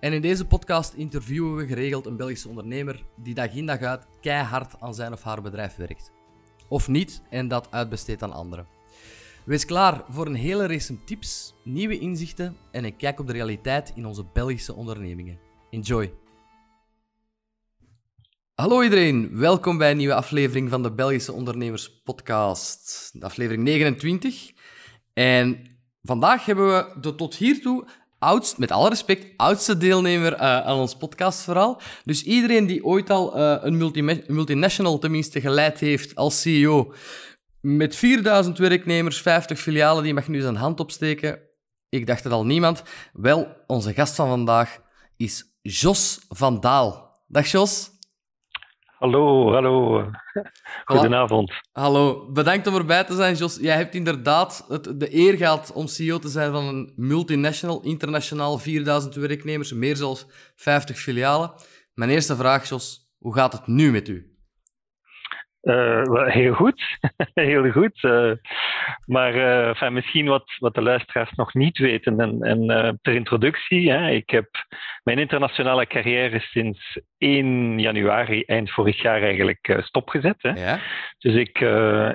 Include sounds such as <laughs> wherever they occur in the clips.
En in deze podcast interviewen we geregeld een Belgische ondernemer die dag in dag uit keihard aan zijn of haar bedrijf werkt. Of niet en dat uitbesteedt aan anderen. Wees klaar voor een hele race tips, nieuwe inzichten en een kijk op de realiteit in onze Belgische ondernemingen. Enjoy! Hallo iedereen, welkom bij een nieuwe aflevering van de Belgische Ondernemers Podcast, aflevering 29. En vandaag hebben we de tot hiertoe oudst, met alle respect, oudste deelnemer uh, aan ons podcastverhaal. Dus iedereen die ooit al uh, een multinational tenminste geleid heeft als CEO, met 4000 werknemers, 50 filialen, die mag nu zijn hand opsteken. Ik dacht het al niemand. Wel, onze gast van vandaag is Jos van Daal. Dag Jos. Hallo, hallo. Goedenavond. Hallo, bedankt om erbij te zijn, Jos. Jij hebt inderdaad het, de eer gehad om CEO te zijn van een multinational, internationaal, 4000 werknemers, meer zelfs 50 filialen. Mijn eerste vraag, Jos, hoe gaat het nu met u? Uh, heel goed, <laughs> heel goed. Uh, maar uh, enfin, misschien wat, wat de luisteraars nog niet weten. En, en ter introductie, hè, ik heb mijn internationale carrière sinds 1 januari, eind vorig jaar eigenlijk, stopgezet. Hè. Ja? Dus ik,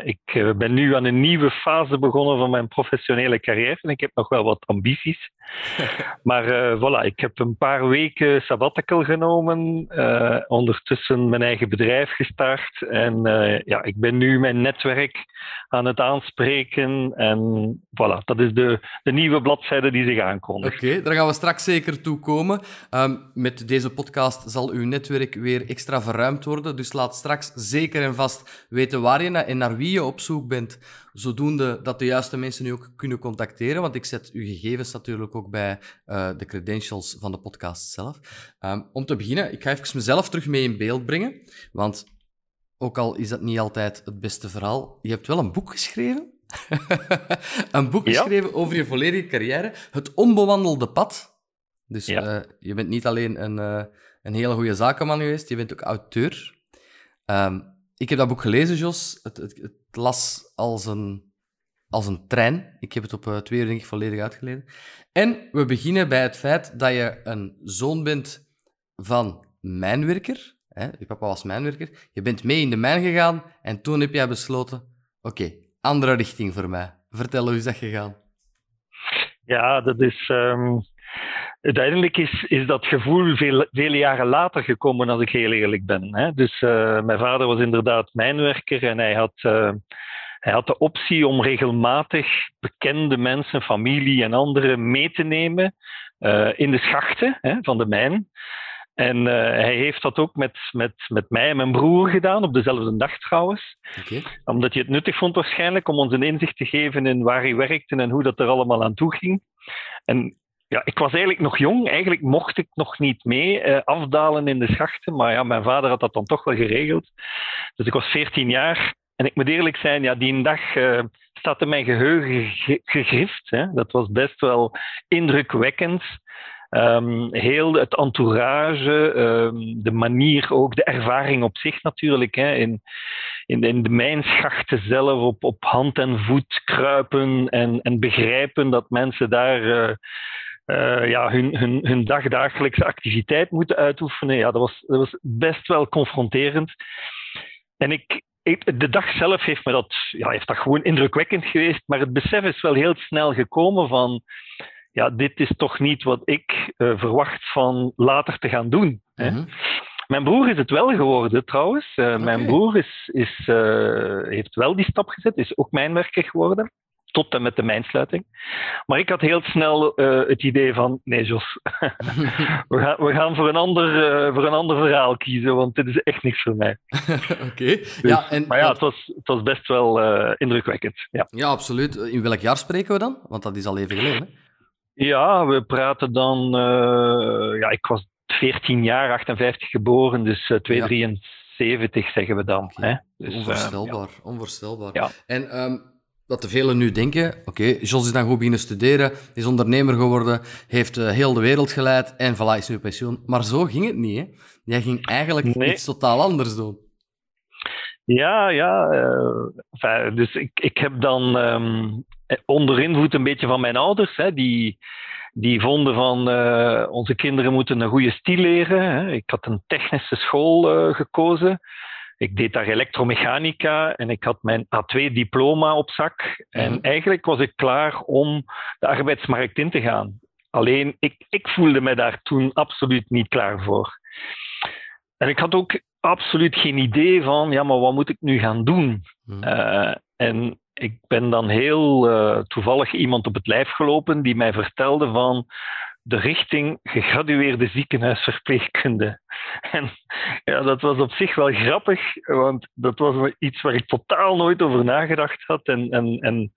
ik ben nu aan een nieuwe fase begonnen van mijn professionele carrière. En ik heb nog wel wat ambities. <laughs> maar voilà, ik heb een paar weken sabbatical genomen. ondertussen mijn eigen bedrijf gestart. En uh, ja, ik ben nu mijn netwerk aan het aanspreken. En voilà, dat is de, de nieuwe bladzijde die zich aankondigt. Oké, daar gaan we straks zeker toe komen. Um, met deze podcast zal uw netwerk weer extra verruimd worden. Dus laat straks zeker en vast weten waar je naar en naar wie je op zoek bent. Zodoende dat de juiste mensen u ook kunnen contacteren. Want ik zet uw gegevens natuurlijk ook bij uh, de credentials van de podcast zelf. Um, om te beginnen, ik ga even mezelf terug mee in beeld brengen. Want ook al is dat niet altijd het beste verhaal, je hebt wel een boek geschreven. <laughs> een boek geschreven over je volledige carrière. Het onbewandelde pad. Dus uh, je bent niet alleen een, uh, een hele goede zakenman geweest, je bent ook auteur. Um, ik heb dat boek gelezen, Jos. Het, het, het, las als een, als een trein. Ik heb het op uh, twee uur denk ik volledig uitgelezen. En we beginnen bij het feit dat je een zoon bent van mijnwerker. Hè? Je papa was mijnwerker. Je bent mee in de mijn gegaan en toen heb jij besloten: oké, andere richting voor mij. Vertel, hoe is dat gegaan? Ja, dat is. Um, uiteindelijk is, is dat gevoel veel, vele jaren later gekomen, als ik heel eerlijk ben. Hè? Dus uh, mijn vader was inderdaad mijnwerker en hij had. Uh, hij had de optie om regelmatig bekende mensen, familie en anderen mee te nemen uh, in de schachten hè, van de mijn. En uh, hij heeft dat ook met, met, met mij en mijn broer gedaan, op dezelfde dag trouwens. Okay. Omdat hij het nuttig vond waarschijnlijk om ons een inzicht te geven in waar hij werkte en hoe dat er allemaal aan toe ging. En ja, ik was eigenlijk nog jong, eigenlijk mocht ik nog niet mee uh, afdalen in de schachten, maar ja, mijn vader had dat dan toch wel geregeld. Dus ik was 14 jaar en ik moet eerlijk zijn, ja, die dag uh, staat in mijn geheugen gegrift. Hè. Dat was best wel indrukwekkend. Um, heel het entourage, um, de manier ook, de ervaring op zich natuurlijk. Hè, in, in, in de mijnschachten zelf, op, op hand en voet kruipen en, en begrijpen dat mensen daar. Uh, uh, ja, hun, hun, hun dagdagelijkse activiteit moeten uitoefenen. Ja, dat was, dat was best wel confronterend. En ik, de dag zelf heeft me dat, ja, heeft dat gewoon indrukwekkend geweest, maar het besef is wel heel snel gekomen van ja, dit is toch niet wat ik uh, verwacht van later te gaan doen. hè? Mhm. Mijn broer is het wel geworden trouwens. Uh, okay. Mijn broer is, is, uh, heeft wel die stap gezet, is ook mijnwerker geworden. Tot en met de mijnsluiting. Maar ik had heel snel het idee van: nee, Jos, <laughs> we, gaan, we gaan voor een, ander, voor een ander verhaal kiezen, want dit is echt niks voor mij. <laughs> Oké. Okay. Dus, ja, en, maar ja, het was, het was best wel indrukwekkend. Ja. ja, absoluut. In welk jaar spreken we dan? Want dat is al even geleden. Hè? Ja, we praten dan. Ja, ik was 14 jaar, 58 geboren, dus uh, 273 zeggen we dan. Okay. Hè? Dus, onvoorstelbaar, onvoorstelbaar. Ja. En um, wat de velen nu denken, oké, okay, Jos is dan goed beginnen studeren, is ondernemer geworden, heeft uh, heel de wereld geleid en voilà, is nu pensioen. Maar zo ging het niet, hè? Jij ging eigenlijk nee. iets totaal anders doen. Ja, ja. Uh, enfin, dus ik, ik heb dan um, onder invloed een beetje van mijn ouders, hè, die, die vonden van uh, onze kinderen moeten een goede stil leren. Hè. Ik had een technische school gekozen. Ik deed daar elektromechanica en ik had mijn A2-diploma op zak. En mhm. eigenlijk was ik klaar om de arbeidsmarkt in te gaan. Alleen, ik, ik voelde me daar toen absoluut niet klaar voor. En ik had ook absoluut geen idee van, ja, maar wat moet ik nu gaan doen? Hmm. Uh, en ik ben dan heel uh, toevallig iemand op het lijf gelopen die mij vertelde van de richting gegradueerde ziekenhuisverpleegkunde. En ja, dat was op zich wel grappig, want dat was iets waar ik totaal nooit over nagedacht had. En, en, en,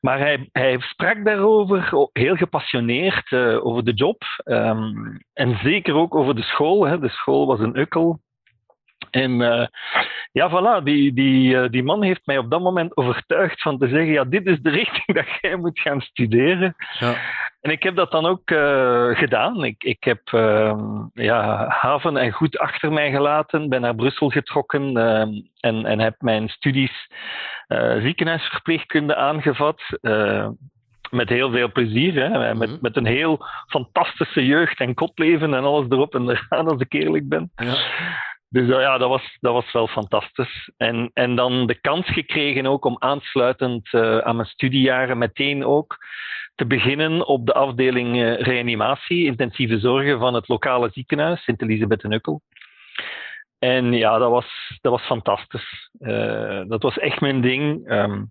maar hij, hij sprak daarover, heel gepassioneerd uh, over de job. Um, en zeker ook over de school. Hè. De school was een ukkel. En uh, ja, voilà, die, die, uh, die man heeft mij op dat moment overtuigd van te zeggen, ja, dit is de <laughs> richting dat jij moet gaan studeren. Ja. En ik heb dat dan ook uh, gedaan. Ik, ik heb ehm, ja, haven en goed achter mij gelaten, ben naar Brussel getrokken ehm, en, en heb mijn studies ziekenhuisverpleegkunde aangevat met heel veel plezier. Hè? Met, mhm. met een heel fantastische jeugd en kotleven en alles erop en eraan, als ik eerlijk ben. Ja. Dus ja, dat was, dat was wel fantastisch. En, en dan de kans gekregen ook om aansluitend uh, aan mijn studiejaren meteen ook te beginnen op de afdeling uh, reanimatie, intensieve zorgen van het lokale ziekenhuis, Sint-Elisabeth en Ukkel. En ja, dat was, dat was fantastisch. dat was echt mijn ding. Um,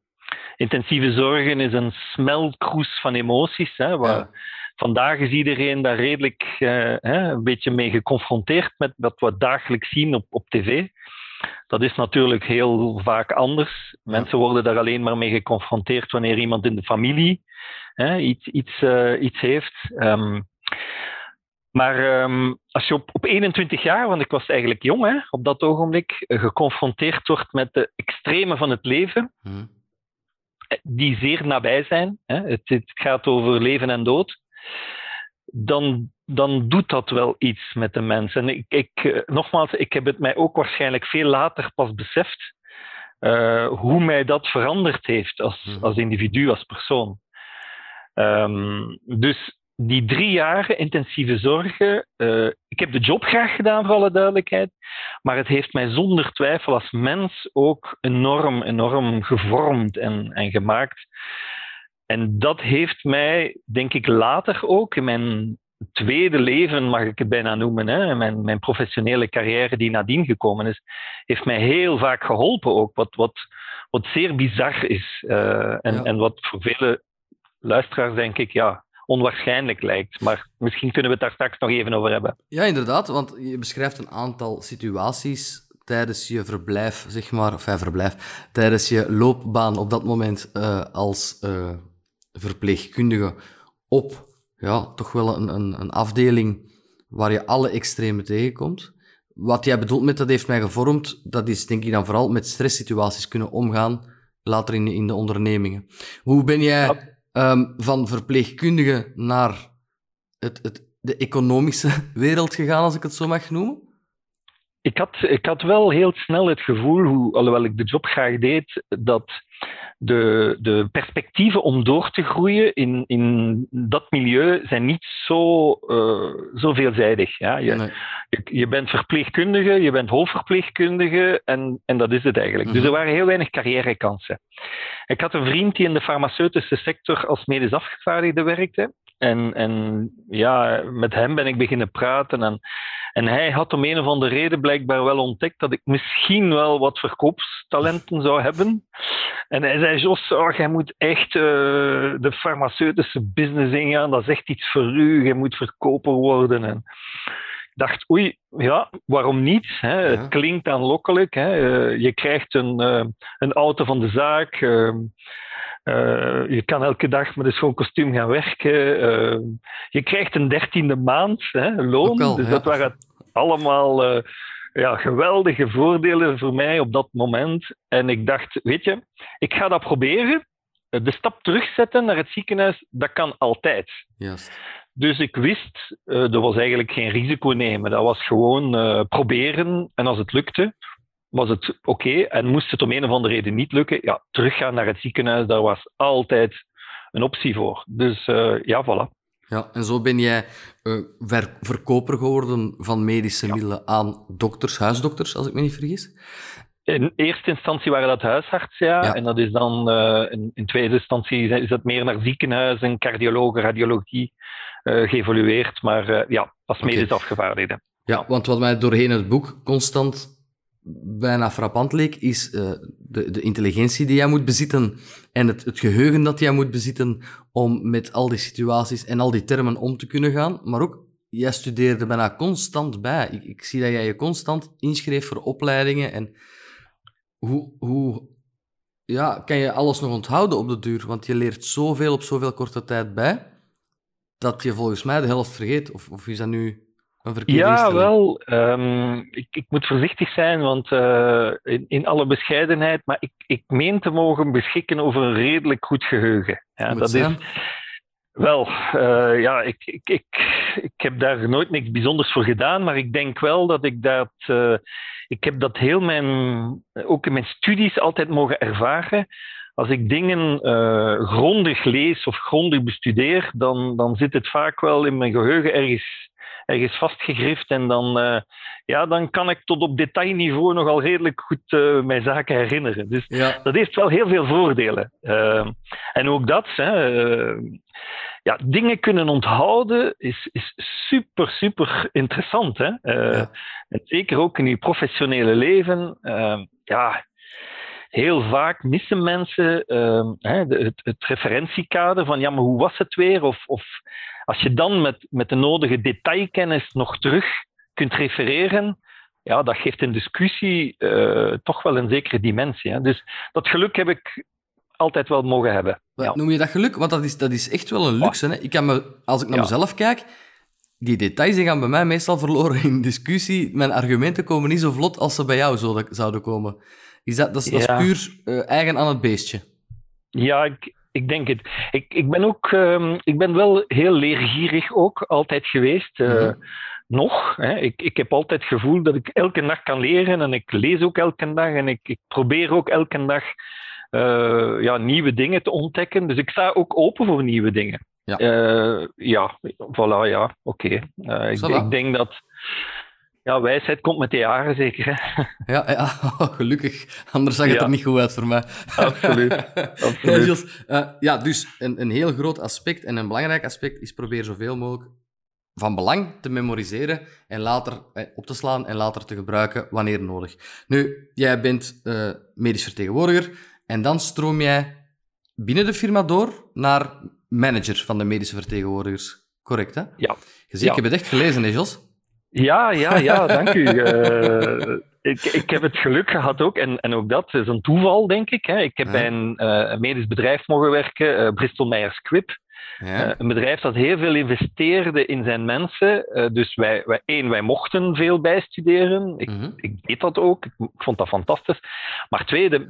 intensieve zorgen is een smeltkroes van emoties, hè, waar, Vandaag is iedereen daar redelijk uh, hè, een beetje mee geconfronteerd met wat we dagelijks zien op, op tv. Dat is natuurlijk heel vaak anders. Mensen worden daar alleen maar mee geconfronteerd wanneer iemand in de familie hè, iets, iets, uh, iets heeft. Um, maar um, als je op, op 21 jaar, want ik was eigenlijk jong hè, op dat ogenblik, uh, geconfronteerd wordt met de extreme van het leven, hmm. die zeer nabij zijn. Hè. Het, het, gaat over leven en dood dan, dan doet dat wel iets met de mensen. En ik, ik, eh, nogmaals, ik heb het mij ook waarschijnlijk veel later pas beseft uh, hoe mij dat veranderd heeft als, mhm. als individu, als persoon. Um, dus die drie jaar intensieve zorgen, uh, ik heb de job graag gedaan, voor alle duidelijkheid, maar het heeft mij zonder twijfel als mens ook enorm, enorm gevormd en, en gemaakt. En dat heeft mij, denk ik, later ook in mijn tweede leven, mag ik het bijna noemen, hè, mijn, mijn professionele carrière die nadien gekomen is, heeft mij heel vaak geholpen ook. Wat, wat, wat zeer bizar is. Uh, en, en wat voor vele luisteraars, denk ik, ja, onwaarschijnlijk lijkt. Maar misschien kunnen we het daar straks nog even over hebben. Ja, inderdaad, want je beschrijft een aantal situaties tijdens je verblijf, zeg maar, of ja, verblijf, tijdens je loopbaan op dat moment uh, als uh, verpleegkundige op ja, toch wel een, een, een afdeling waar je alle extreme tegenkomt. Wat jij bedoelt met dat heeft mij gevormd, dat is denk ik dan vooral met stresssituaties kunnen omgaan later in, in de ondernemingen. Hoe ben jij um, van verpleegkundige naar het, het, de economische <laughs> wereld gegaan, als ik het zo mag noemen? Ik had, ik had wel heel snel het gevoel, hoe, alhoewel ik de job graag deed, dat de, de perspectieven om door te groeien in, in dat milieu zijn niet zo, uh, zo veelzijdig. Ja? Je, je, je, bent verpleegkundige, je bent hoofdverpleegkundige en, en dat is het eigenlijk. Dus mhm. er waren heel weinig carrièrekansen. Ik had een vriend die in de farmaceutische sector als medisch afgevaardigde werkte. En, en ja, met hem ben ik beginnen praten. En, en hij had om een of andere reden blijkbaar wel ontdekt dat ik misschien wel wat verkoopstalenten zou hebben. En hij zei, Jos, oh, jij moet echt uh, de farmaceutische business ingaan. Dat is echt iets voor u. Je moet verkoper worden. En ik dacht, oei, ja, waarom niet? Hè? Het klinkt aanlokkelijk. Hè? Uh, je krijgt een, uh, een auto van de zaak. Je kan elke dag met een schoon kostuum gaan werken. je krijgt een dertiende maand hè, loon. dus dat waren allemaal ja, geweldige voordelen voor mij op dat moment. En ik dacht, weet je, ik ga dat proberen. De stap terugzetten naar het ziekenhuis, dat kan altijd. Yes. Dus ik wist, er was eigenlijk geen risico nemen. Dat was gewoon proberen. En als het lukte, was het oké. En moest het om een of andere reden niet lukken, ja, teruggaan naar het ziekenhuis, daar was altijd een optie voor. Dus uh, ja, voilà. Ja, en zo ben jij ver verkoper geworden van medische middelen aan dokters, huisdokters, als ik me niet vergis. In eerste instantie waren dat huisartsen, ja. En dat is dan uh, in, in, tweede instantie is dat meer naar ziekenhuizen, cardiologen, radiologie geëvolueerd. Maar ja, als medisch okay. afgevaardigde. Ja, want wat mij doorheen het boek constant bijna frappant leek, is de, de intelligentie die jij moet bezitten en het, het geheugen dat jij moet bezitten om met al die situaties en al die termen om te kunnen gaan. Maar ook, jij studeerde bijna constant bij. Ik, ik zie dat jij je constant inschreef voor opleidingen en hoe, hoe ja, kan je alles nog onthouden op de duur? Want je leert zoveel op zoveel korte tijd bij, dat je volgens mij de helft vergeet. Of, of is dat nu Ja, wel. Um, ik, ik, moet voorzichtig zijn, want uh, in, in, alle bescheidenheid, maar ik, ik meen te mogen beschikken over een redelijk goed geheugen. Ja, dat zijn. is wel, uh, ja, ik, ik, ik, ik heb daar nooit niks bijzonders voor gedaan, maar ik denk wel dat ik dat. Uh, ik heb dat heel mijn. ook in mijn studies altijd mogen ervaren. Als ik dingen uh, grondig lees of grondig bestudeer, dan, dan zit het vaak wel in mijn geheugen ergens, ergens vastgegrift. En dan, uh, ja, dan kan ik tot op detailniveau nogal redelijk goed uh, mijn zaken herinneren. Dus ja. dat heeft wel heel veel voordelen. en ook dat. Hè, ja, dingen kunnen onthouden is, is super, super interessant. Hè? Ja. En zeker ook in je professionele leven. Uh, ja, heel vaak missen mensen uh, hè, het, het, referentiekader van ja, maar hoe was het weer? Of, of als je dan met, met de nodige detailkennis nog terug kunt refereren, ja, dat geeft een discussie uh, toch wel een zekere dimensie. Hè? Dus dat geluk heb ik altijd wel mogen hebben. Ja. Noem je dat geluk? Want dat is, dat is echt wel een luxe. Hè? Ik kan me, als ik naar ja. mezelf kijk, die details die gaan bij mij meestal <laughs> verloren in discussie. Mijn argumenten komen niet zo vlot als ze bij jou zouden komen. Is dat, dat, is, dat is puur uh, eigen aan het beestje. Ja, ik, ik denk het. Ik, ik ben ook um, ik ben wel heel leergierig ook altijd geweest. Uh, mm-hmm. Nog. Hè. Ik, ik heb altijd het gevoel dat ik elke dag kan leren en ik lees ook elke dag en ik, ik probeer ook elke dag uh, ja, nieuwe dingen te ontdekken. Dus ik sta ook open voor nieuwe dingen. Ja, uh, ja voilà, ja, oké. Okay. Ik, denk dat. Ja, wijsheid komt met de jaren zeker. Hè? <laughs> Ja, ja <laughs> gelukkig. Anders zag het ja. er niet goed uit voor mij. Absoluut. <laughs> Absoluut. Ja, ja, dus een, een heel groot aspect en een belangrijk aspect is probeer zoveel mogelijk van belang te memoriseren en later eh, op te slaan en later te gebruiken wanneer nodig. Nu, jij bent uh, medisch vertegenwoordiger. En dan stroom jij binnen de firma door naar manager van de medische vertegenwoordigers. Correct, hè? Ja. Je ziet, ja. ik heb het echt gelezen, hè, Jos? Ja, ja, ja, <laughs> dank u. Uh, ik, ik heb het geluk gehad ook, en, en ook dat is een toeval, denk ik. Hè. Ik heb ja. bij een uh, medisch bedrijf mogen werken, uh, Bristol Myers Squibb. Ja. Een bedrijf dat heel veel investeerde in zijn mensen. Dus wij, wij, één, wij mochten veel bijstuderen. Ik, mm -hmm. ik deed dat ook. Ik, ik, vond dat fantastisch. Maar tweede,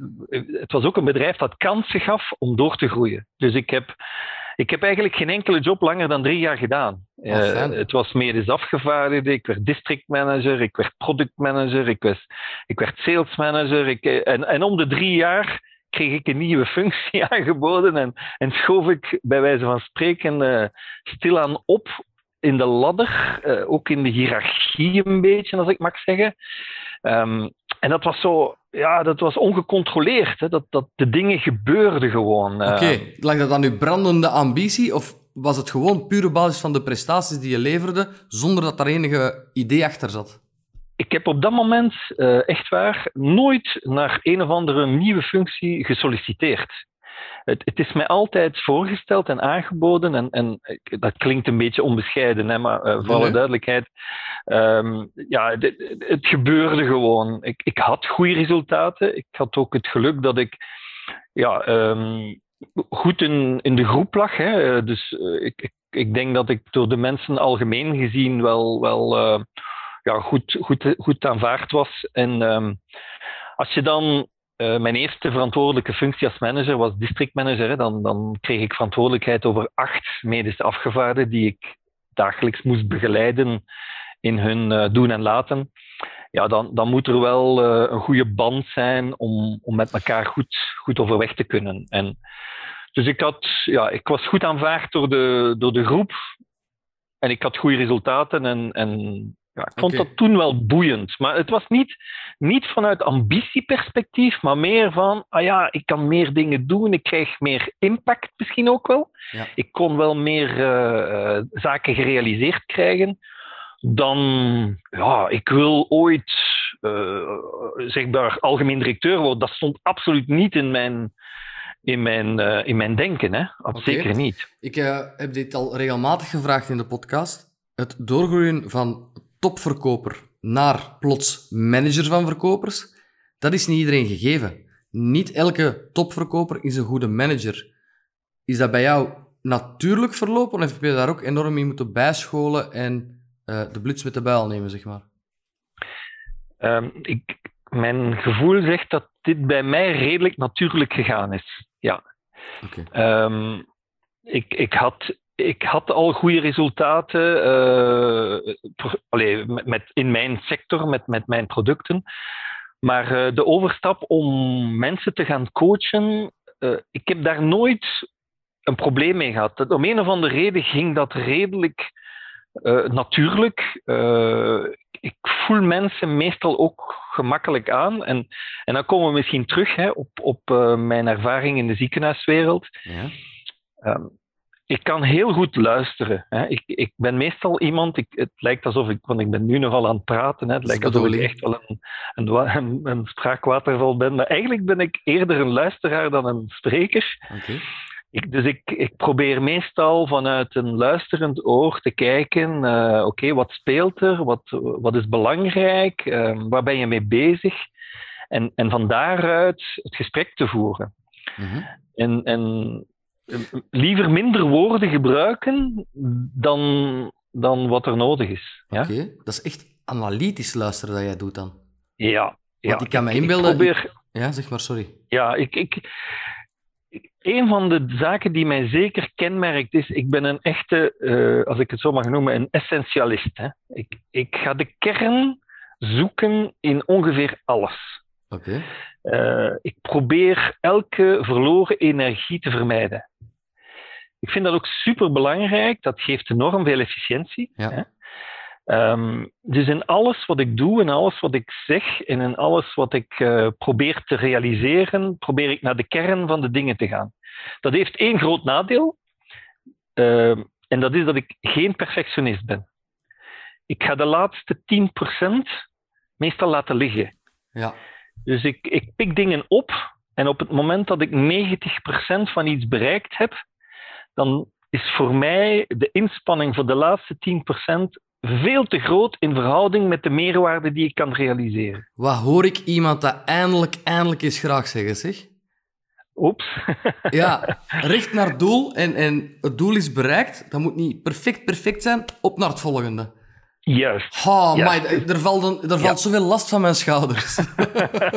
het was ook een bedrijf dat kansen gaf om door te groeien. Dus ik heb, ik heb eigenlijk geen enkele job langer dan drie jaar gedaan. Uh, het was medisch afgevaardigde, ik werd district manager, ik werd product manager, ik, was, ik werd sales manager. Ik, en, en om de drie jaar kreeg ik een nieuwe functie <laughs> aangeboden en, en schoof ik bij wijze van spreken uh, stilaan op in de ladder, uh, ook in de hiërarchie een beetje, als ik mag zeggen. Um, en dat was zo, ja, dat was ongecontroleerd. Hè? Dat, dat de dingen gebeurden gewoon. Oké, okay. uh, lag dat aan uw brandende ambitie of was het gewoon pure basis van de prestaties die je leverde, zonder dat er enige idee achter zat? ik heb op dat moment, uh, echt waar, nooit naar een of andere nieuwe functie gesolliciteerd. Het, het, is mij altijd voorgesteld en aangeboden, en, en dat klinkt een beetje onbescheiden, hè, maar uh, voor alle nee. duidelijkheid, um, ja, het, het, gebeurde gewoon. Ik, ik had goede resultaten. Ik had ook het geluk dat ik ja, um, goed in, in de groep lag. Hè. Dus ik, ik, ik, denk dat ik door de mensen algemeen gezien wel, wel ja, goed, goed, goed aanvaard was. En ehm, als je dan uh, mijn eerste verantwoordelijke functie als manager was districtmanager. Dan, dan kreeg ik verantwoordelijkheid over acht medische afgevaarden die ik dagelijks moest begeleiden in hun uh, doen en laten. Ja, dan, dan moet er wel uh, een goede band zijn om, om met elkaar goed, goed overweg te kunnen. En, dus ik, had, ja, ik was goed aanvaard door de, door de groep. En ik had goede resultaten. En, en ja, ik vond dat toen wel boeiend. Maar het was niet, niet vanuit ambitieperspectief, maar meer van, ah ja, ik kan meer dingen doen, ik krijg meer impact misschien ook wel. Ja. Ik kon wel meer uh, zaken gerealiseerd krijgen dan, ja, ik wil ooit, uh, zeg maar, algemeen directeur worden. Dat stond absoluut niet in mijn, in mijn, uh, in mijn denken. Hè? Okay. Zeker niet. Ik heb dit al regelmatig gevraagd in de podcast. Het doorgroeien van topverkoper naar plots manager van verkopers, dat is niet iedereen gegeven. Niet elke topverkoper is een goede manager. Is dat bij jou natuurlijk verlopen of heb je daar ook enorm in moeten bijscholen en uh, de bluts met de buil nemen, zeg maar? Um, ik, mijn gevoel zegt dat dit bij mij redelijk natuurlijk gegaan is. Ja. Okay. Um, ik, ik had ik had al goede resultaten uh, met, in mijn sector, met, met mijn producten. Maar uh, de overstap om mensen te gaan coachen, uh, ik heb daar nooit een probleem mee gehad. Om een of andere reden ging dat redelijk natuurlijk. ik voel mensen meestal ook gemakkelijk aan. En, en dan komen we misschien terug hè, op, op mijn ervaring in de ziekenhuiswereld. Ja. Um, ik kan heel goed luisteren. Hè. Ik, ik ben meestal iemand, ik, het lijkt alsof ik, want ik ben nu nogal aan het praten, hè. het lijkt alsof ik echt wel een, een, een, een spraakwaterval ben, maar eigenlijk ben ik eerder een luisteraar dan een spreker. Okay. Ik, dus ik, ik probeer meestal vanuit een luisterend oor te kijken, uh, oké, okay, wat speelt er, wat, wat is belangrijk, uh, waar ben je mee bezig? En, en van daaruit het gesprek te voeren. Mm -hmm. En, en liever minder woorden gebruiken dan, dan wat er nodig is. Ja? Oké, dat is echt analytisch luisteren dat jij doet dan. Ja. Want ik kan me inbeelden... Probeer... Ja, zeg maar, sorry. Ja, ik, ik, een van de zaken die mij zeker kenmerkt is, ik ben een echte, uh, als ik het zo mag noemen, een essentialist. Hè. Ik, ik ga de kern zoeken in ongeveer alles. Oké. Uh, ik probeer elke verloren energie te vermijden. Ik vind dat ook super belangrijk. Dat geeft enorm veel efficiëntie. Ja. Hè? Um, dus in alles wat ik doe, in alles wat ik zeg en in alles wat ik uh, probeer te realiseren, probeer ik naar de kern van de dingen te gaan. Dat heeft één groot nadeel. Uh, en dat is dat ik geen perfectionist ben. Ik ga de laatste 10% meestal laten liggen. Ja. Dus ik, ik pik dingen op en op het moment dat ik 90% van iets bereikt heb, dan is voor mij de inspanning voor de laatste 10% veel te groot in verhouding met de meerwaarde die ik kan realiseren. Wat hoor ik iemand dat eindelijk, eindelijk eens graag zeggen, zeg? Oeps. <laughs> ja, recht naar het doel en, en het doel is bereikt. Dat moet niet perfect, perfect zijn. Op naar het volgende. Juist. Oh, Maar, er valt, er valt zoveel last van mijn schouders.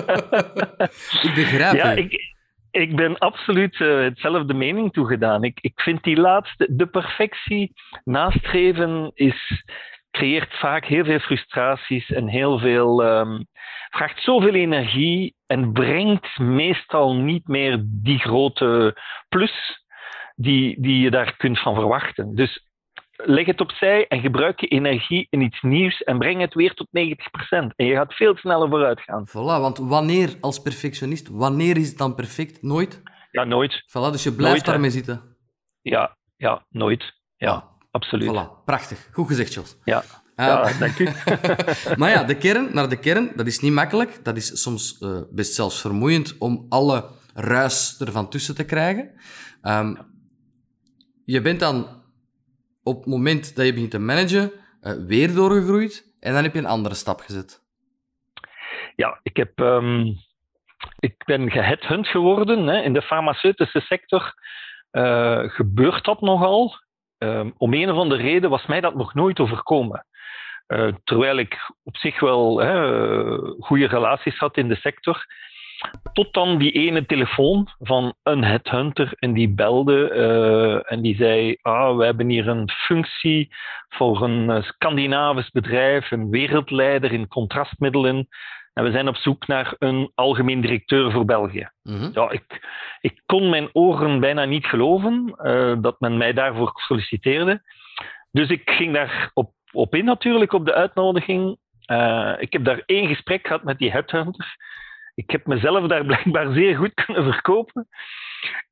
<laughs> ik begrijp ja, Ik, ik ben absoluut uh, hetzelfde mening toegedaan. Ik, ik vind die laatste, de perfectie nastreven, is, creëert vaak heel veel frustraties en heel veel, um, vraagt zoveel energie en brengt meestal niet meer die grote plus die, die je daar kunt van verwachten. Dus leg het opzij en gebruik je energie in iets nieuws en breng het weer tot 90%. En je gaat veel sneller vooruit gaan. Voilà, want wanneer als perfectionist, wanneer is het dan perfect? Nooit? Ja, nooit. Voilà, dus je blijft nooit, daarmee zitten. Ja, ja, nooit. Ja, absoluut. Voilà, prachtig. Goed gezegd, Jos. Ja. Uh, ja, dank u. <laughs> <laughs> maar ja, de kern, naar de kern, dat is niet makkelijk. Dat is soms uh, best zelfs vermoeiend om alle ruis ervan tussen te krijgen. Um, je bent dan op het moment dat je begint te managen, uh, weer doorgegroeid en dan heb je een andere stap gezet. Ja, ik heb, um, ik ben geheadhunt geworden. Hè. In de farmaceutische sector uh, gebeurt dat nogal. Uh, om een of andere reden was mij dat nog nooit overkomen. Uh, terwijl ik op zich wel goede relaties had in de sector. Tot dan die ene telefoon van een headhunter en die belde uh, en die zei: ah, We hebben hier een functie voor een Scandinavisch bedrijf, een wereldleider in contrastmiddelen. En we zijn op zoek naar een algemeen directeur voor België. Mm ja, ik, ik kon mijn oren bijna niet geloven uh, dat men mij daarvoor solliciteerde. Dus ik ging daar op, op in natuurlijk, op de uitnodiging. Uh, ik heb daar één gesprek gehad met die headhunter. Ik heb mezelf daar blijkbaar zeer goed kunnen verkopen.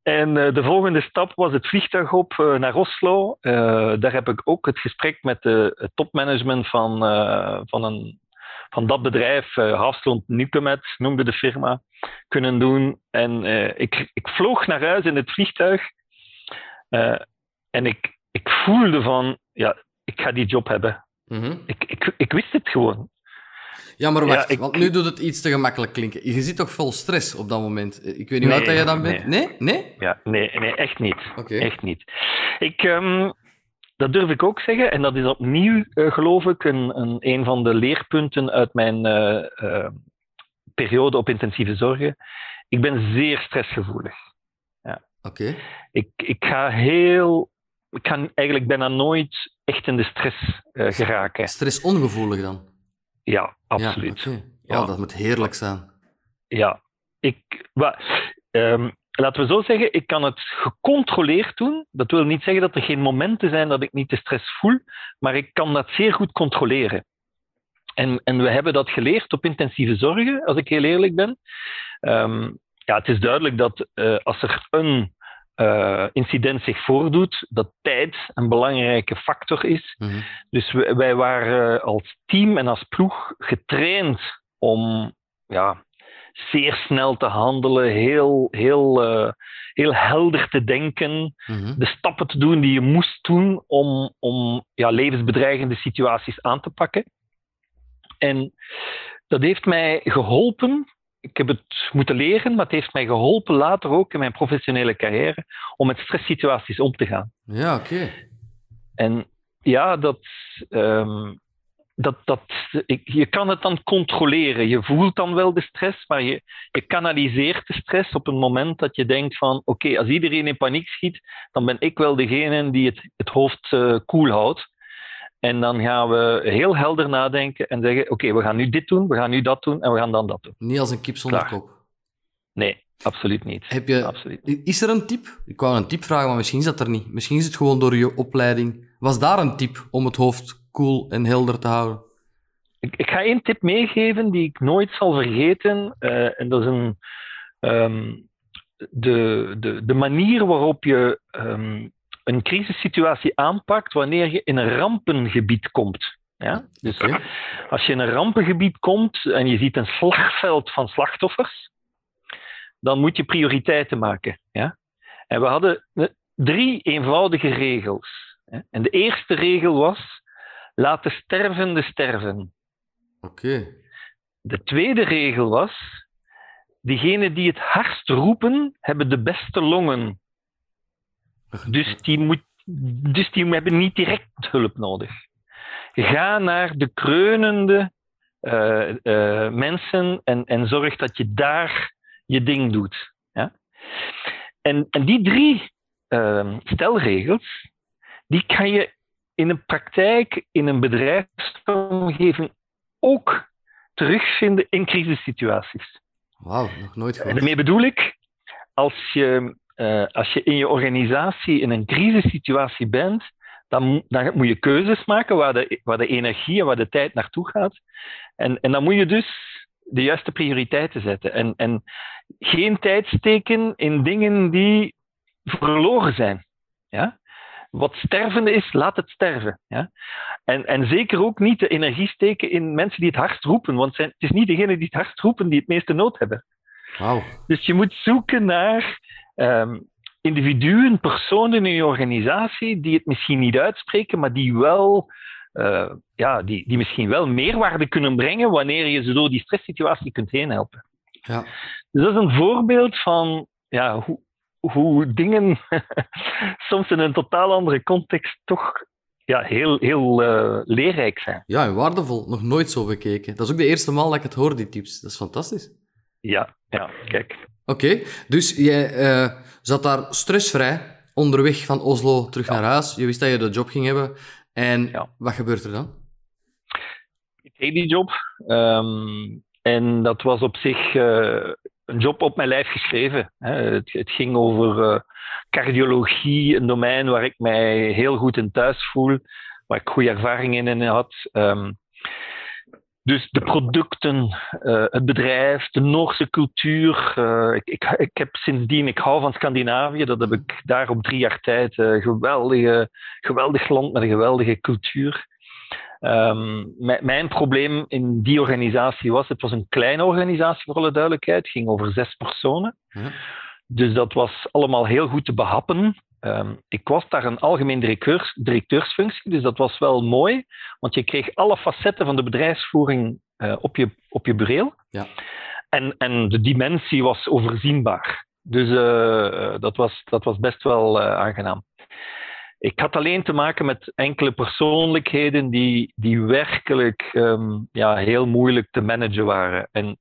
En uh, de volgende stap was het vliegtuig op naar Oslo. daar heb ik ook het gesprek met de, het topmanagement van, van een van dat bedrijf, uh, Hafslund noemde de firma, kunnen doen. En ik, ik vloog naar huis in het vliegtuig en ik, ik voelde van, ja, ik ga die job hebben. Mm -hmm. ik, ik, ik wist het gewoon. Ja, maar wacht, ja, ik... want nu doet het iets te gemakkelijk klinken. Je zit toch vol stress op dat moment? Ik weet niet nee, wat je dan bent. Nee? Nee? Ja, nee, nee echt niet. Okay. Echt niet. Ik, um, dat durf ik ook zeggen. En dat is opnieuw, uh, geloof ik, een, een, een van de leerpunten uit mijn uh, uh, periode op intensieve zorgen. Ik ben zeer stressgevoelig. Ja. Oké. Ik, ik ga heel. Ik kan eigenlijk bijna nooit echt in de stress geraken. Stressongevoelig dan? Ja, absoluut. Ja, okay. ja. Oh, dat moet heerlijk zijn. Ja. Ik, maar, um, laten we zo zeggen, ik kan het gecontroleerd doen. Dat wil niet zeggen dat er geen momenten zijn dat ik niet de stress voel, maar ik kan dat zeer goed controleren. En, en we hebben dat geleerd op intensieve zorgen, als ik heel eerlijk ben. Um, ja, het is duidelijk dat uh, als er een uh, incident zich voordoet, dat tijd een belangrijke factor is. Mm -hmm. Dus wij, wij waren als team en als ploeg getraind om ja, zeer snel te handelen, heel, heel, uh, heel helder te denken, mm-hmm. de stappen te doen die je moest doen om, om ja, levensbedreigende situaties aan te pakken. En dat heeft mij geholpen. Ik heb het moeten leren, maar het heeft mij geholpen later ook in mijn professionele carrière om met stresssituaties om te gaan. Ja, oké. Okay. En ja, dat, um, dat, dat, je kan het dan controleren. Je voelt dan wel de stress, maar je, je kanaliseert de stress op een moment dat je denkt van oké, okay, als iedereen in paniek schiet, dan ben ik wel degene die het, het hoofd uh, koel cool houdt. En dan gaan we heel helder nadenken en zeggen oké, okay, we gaan nu dit doen, we gaan nu dat doen en we gaan dan dat doen. Niet als een kip zonder Klaar. kop. Nee, absoluut niet. Heb je, absoluut. Is er een tip? Ik wou een tip vragen, maar misschien is dat er niet. Misschien is het gewoon door je opleiding. Was daar een tip om het hoofd cool en helder te houden? Ik, ik ga één tip meegeven die ik nooit zal vergeten. Uh, en dat is een, um, de, de, de manier waarop je um, een crisissituatie aanpakt wanneer je in een rampengebied komt. Ja? Dus okay. als je in een rampengebied komt en je ziet een slagveld van slachtoffers, dan moet je prioriteiten maken. Ja? En we hadden drie eenvoudige regels. En de eerste regel was: Laat de stervende sterven. Oké. Okay. De tweede regel was: diegenen die het hardst roepen, hebben de beste longen. Dus die, moet, dus die hebben niet direct hulp nodig. Ga naar de kreunende uh, uh, mensen en, en zorg dat je daar je ding doet. Ja? En, en die drie uh, stelregels, die kan je in een praktijk, in een bedrijfsomgeving ook terugvinden in crisissituaties. Wauw, nog nooit gehoord. Daarmee bedoel ik, als je, uh, als je in je organisatie in een crisissituatie bent, dan, dan, moet je keuzes maken waar de, waar de energie en waar de tijd naartoe gaat. En, en dan moet je dus de juiste prioriteiten zetten. En, en geen tijd steken in dingen die verloren zijn. Ja? wat stervende is, laat het sterven. Ja? En, en zeker ook niet de energie steken in mensen die het hardst roepen, want zijn, het is niet degenen die het hardst roepen die het meeste nood hebben. Wow. Dus je moet zoeken naar um, individuen, personen in je organisatie die het misschien niet uitspreken, maar die wel. Uh, ja, die, die misschien wel meerwaarde kunnen brengen wanneer je ze door die stresssituatie kunt heen helpen. Ja. Dus dat is een voorbeeld van ja, hoe, hoe dingen <laughs> soms in een totaal andere context toch ja, heel, heel uh, leerrijk zijn. Ja, en waardevol. Nog nooit zo bekeken. Dat is ook de eerste maal dat ik het hoor, die tips. Dat is fantastisch. Ja, ja kijk. Oké, dus jij uh, zat daar stressvrij onderweg van Oslo terug naar huis. Je wist dat je de job ging hebben. En ja. wat gebeurt er dan? Ik kreeg die job. Um, en dat was op zich uh, een job op mijn lijf geschreven. Hè. Het, het, ging over uh, cardiologie, een domein waar ik mij heel goed in thuis voel, waar ik goede ervaringen in had. Um, dus de producten, uh, het bedrijf, de Noorse cultuur. Uh, ik, ik, ik, heb sindsdien, ik hou van Scandinavië. Dat heb ik daar op drie jaar tijd. Uh, geweldige, geweldig land met een geweldige cultuur. Um, mijn probleem in die organisatie was, het was een kleine organisatie voor alle duidelijkheid. Het ging over zes personen. Ja. Dus dat was allemaal heel goed te behappen. Um, ik was daar een algemeen directeurs, directeursfunctie, dus dat was wel mooi, want je kreeg alle facetten van de bedrijfsvoering uh, op, je, op je bureel. Ja. En, en de dimensie was overzienbaar. Dus uh, dat, was, dat was best wel uh, aangenaam. Ik had alleen te maken met enkele persoonlijkheden die, die werkelijk um, ja, heel moeilijk te managen waren. En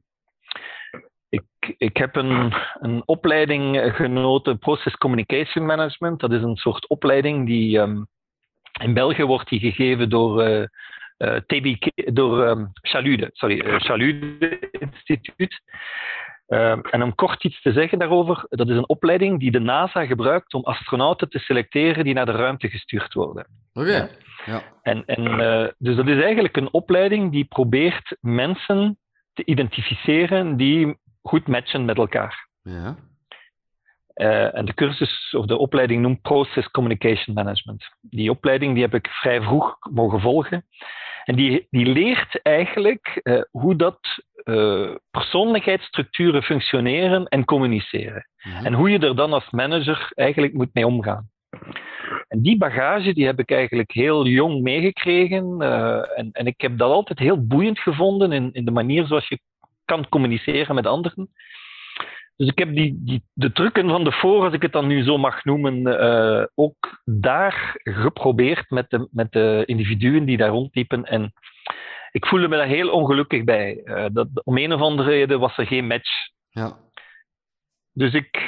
ik, ik heb een, een opleiding genoten, Process Communication Management. Dat is een soort opleiding die um, in België wordt die gegeven door, uh, uh, TBK, door um, Chalude, sorry, uh, Chalude Instituut. Uh, en om kort iets te zeggen daarover, dat is een opleiding die de NASA gebruikt om astronauten te selecteren die naar de ruimte gestuurd worden. Oké. Okay. Ja. En, en, uh, dus dat is eigenlijk een opleiding die probeert mensen te identificeren die goed matchen met elkaar. Ja. Uh, en de cursus of de opleiding noemt Process Communication Management. Die opleiding die heb ik vrij vroeg mogen volgen. En die, die leert eigenlijk uh, hoe dat uh, persoonlijkheidsstructuren functioneren en communiceren. Ja. En hoe je er dan als manager eigenlijk moet mee omgaan. En die bagage die heb ik eigenlijk heel jong meegekregen. en, en ik heb dat altijd heel boeiend gevonden in, in de manier zoals je kan communiceren met anderen. Dus ik heb die, die, de trucken van de voor, als ik het dan nu zo mag noemen, uh, ook daar geprobeerd met de, met de individuen die daar rondliepen. En ik voelde me daar heel ongelukkig bij. Uh, dat, om een of andere reden was er geen match. Ja. Dus ik,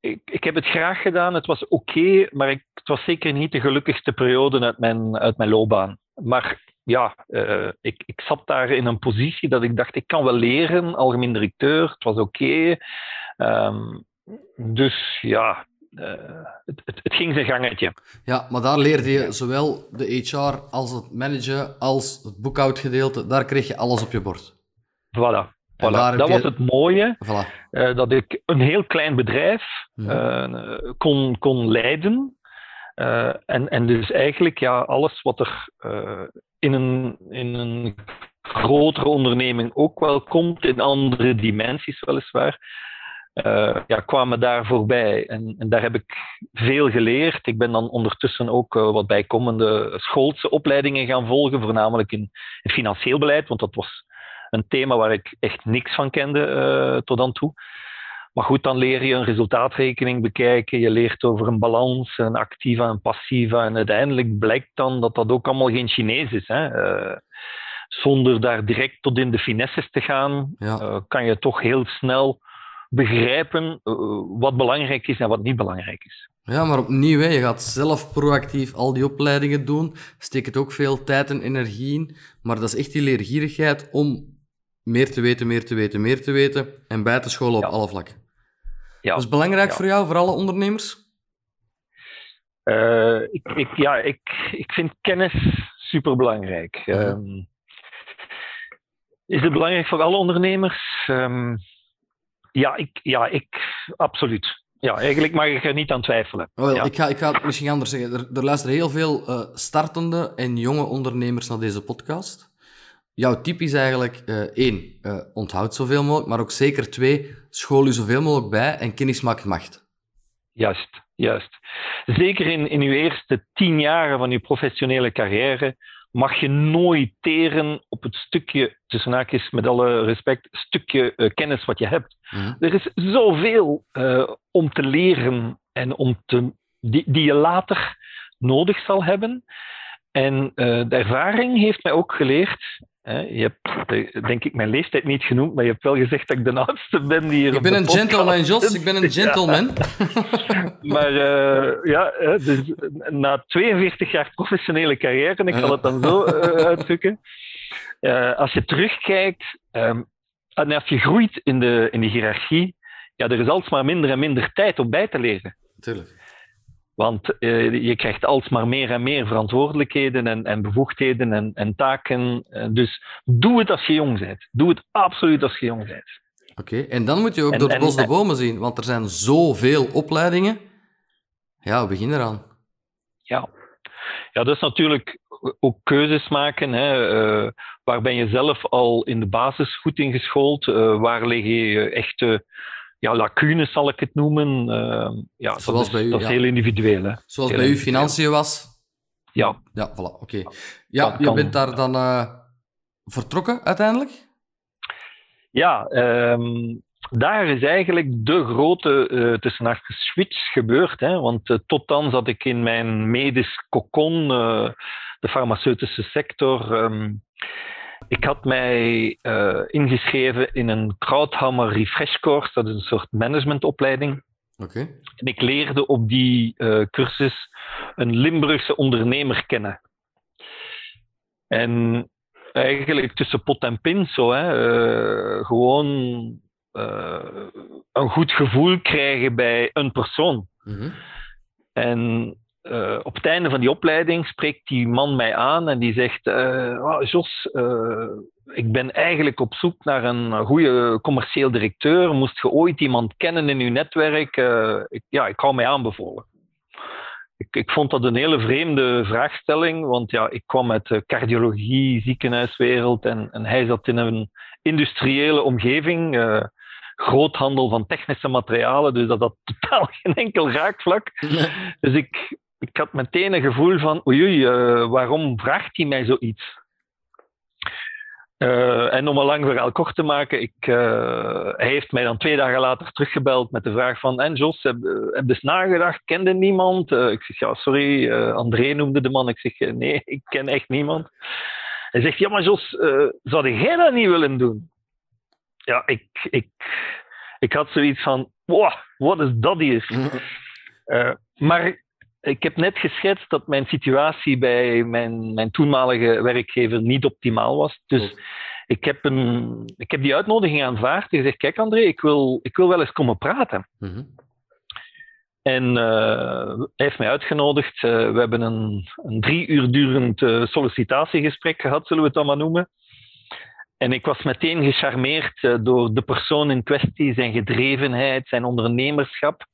ik, ik heb het graag gedaan. Het was oké, okay, maar ik, het was zeker niet de gelukkigste periode uit mijn, uit mijn loopbaan. Maar ja, uh, ik, ik zat daar in een positie dat ik dacht, ik kan wel leren, algemeen directeur, het was oké. Okay. Um, dus ja, uh, het, het, het, ging zijn gangetje. Ja, maar daar leerde je zowel de HR als het managen, als het boekhoudgedeelte, daar kreeg je alles op je bord. Voilà. Voilà. Dat je... was het mooie, voilà. uh, dat ik een heel klein bedrijf ja. kon, kon leiden. Uh, en, en dus eigenlijk ja, alles wat er uh, in, een, in een grotere onderneming ook wel komt, in andere dimensies weliswaar, uh, ja, kwamen daar voorbij. En, en, daar heb ik veel geleerd. Ik ben dan ondertussen ook wat bijkomende schoolse opleidingen gaan volgen, voornamelijk in, in, financieel beleid, want dat was een thema waar ik echt niks van kende tot dan toe. Maar goed, dan leer je een resultaatrekening bekijken. Je leert over een balans, een activa en passiva. En uiteindelijk blijkt dan dat dat ook allemaal geen Chinees is. Hè? Uh, zonder daar direct tot in de finesses te gaan, ja. uh, kan je toch heel snel begrijpen uh, wat belangrijk is en wat niet belangrijk is. Ja, maar opnieuw, hè, je gaat zelf proactief al die opleidingen doen. Steekt ook veel tijd en energie in. Maar dat is echt die leergierigheid om meer te weten, meer te weten, meer te weten. En bij te scholen op alle vlakken. Ja. Dat is belangrijk ja. voor jou, voor alle ondernemers? Uh, ik, ik, ja, ik, ik vind kennis superbelangrijk. -huh. um, is het belangrijk voor alle ondernemers? Um, ja, ik, ja, ik, absoluut. Ja, eigenlijk mag ik er niet aan twijfelen. Oh, wel, ja. ik, ga, ik ga het misschien anders zeggen. Er, er luisteren heel veel uh, startende en jonge ondernemers naar deze podcast jouw tip is eigenlijk uh, één, uh, onthoud zoveel mogelijk, maar ook zeker twee, school je zoveel mogelijk bij en kennis maakt macht. Juist, juist. Zeker in, in uw eerste tien jaren van uw professionele carrière mag je nooit teren op het stukje, tussen haakjes met alle respect, stukje uh, kennis wat je hebt. Mhm. Er is zoveel om te leren en om te, die, die je later nodig zal hebben. En uh, de ervaring heeft mij ook geleerd. Je hebt, denk ik, mijn leeftijd niet genoemd, maar je hebt wel gezegd dat ik de oudste ben die hier. Ik ben een gentleman, Jos. Ik ben een gentleman. <laughs> <laughs> Ja. maar uh, ja, dus na 42 jaar professionele carrière, ik zal het dan zo uh, uitdrukken. als je terugkijkt um, en als je groeit in de, in de hiërarchie, ja, er is alsmaar minder en minder tijd om bij te leren. Tuurlijk. Want uh, je krijgt alsmaar meer en meer verantwoordelijkheden en, en bevoegdheden en, en taken. Uh, dus doe het als je jong bent. Doe het absoluut als je jong bent. Oké, okay. en dan moet je ook en, door het bos de bomen zien, want er zijn zoveel opleidingen. Ja, we beginnen eraan. Ja. ja, dat is natuurlijk ook keuzes maken. Hè. Uh, waar ben je zelf al in de basis goed in geschoold? waar liggen je echte ja, lacunes zal ik het noemen. Uh, ja, Zoals dat is, bij u, dat is heel individueel. Hè. Zoals heel bij u financiën was. Ja. Ja, voilà, oké. Okay. Ja, je bent daar dan uh, vertrokken uiteindelijk? Ja, um, daar is eigenlijk de grote uh, tussen switch gebeurd. Hè, want uh, tot dan zat ik in mijn medisch cocon, de farmaceutische sector. Um, ik had mij uh, ingeschreven in een Krauthammer Refresh Course, dat is een soort managementopleiding. Okay. En ik leerde op die uh, cursus een Limburgse ondernemer kennen. En eigenlijk tussen pot en pin zo, hè, uh, gewoon een goed gevoel krijgen bij een persoon. Mm -hmm. En uh, op het einde van die opleiding spreekt die man mij aan en die zegt: uh, oh, Jos, uh, ik ben eigenlijk op zoek naar een goede commercieel directeur. Moest je ooit iemand kennen in uw netwerk? ik, ja, ik hou mij aanbevolen. Ik, ik, vond dat een hele vreemde vraagstelling, want ja, ik kwam uit de cardiologie, ziekenhuiswereld en, en hij zat in een industriële omgeving. groothandel van technische materialen, dus dat had <laughs> totaal geen enkel raakvlak. Dus ik, ik had meteen een gevoel van, oei, oei uh, waarom vraagt hij mij zoiets? Uh, en om een lang verhaal kort te maken, ik, uh, hij heeft mij dan twee dagen later teruggebeld met de vraag van, en Jos, heb, heb je eens nagedacht, kende niemand? ik zeg, ja, sorry, André noemde de man. Ik zeg, nee, <laughs> ik ken echt niemand. Hij zegt, ja, maar Jos, zou jij dat niet willen doen? Ja, ik, ik, ik had zoiets van, wow, wat is dat hier? maar ik heb net geschetst dat mijn situatie bij mijn, mijn toenmalige werkgever niet optimaal was. Dus oh. ik, heb een, ik heb die uitnodiging aanvaard en gezegd: Kijk, André, ik wil, ik wil wel eens komen praten. Mm -hmm. En uh, hij heeft mij uitgenodigd. Uh, we hebben een, een drie uur durend uh, sollicitatiegesprek gehad, zullen we het dan maar noemen. En ik was meteen gecharmeerd door de persoon in kwestie, zijn gedrevenheid, zijn ondernemerschap.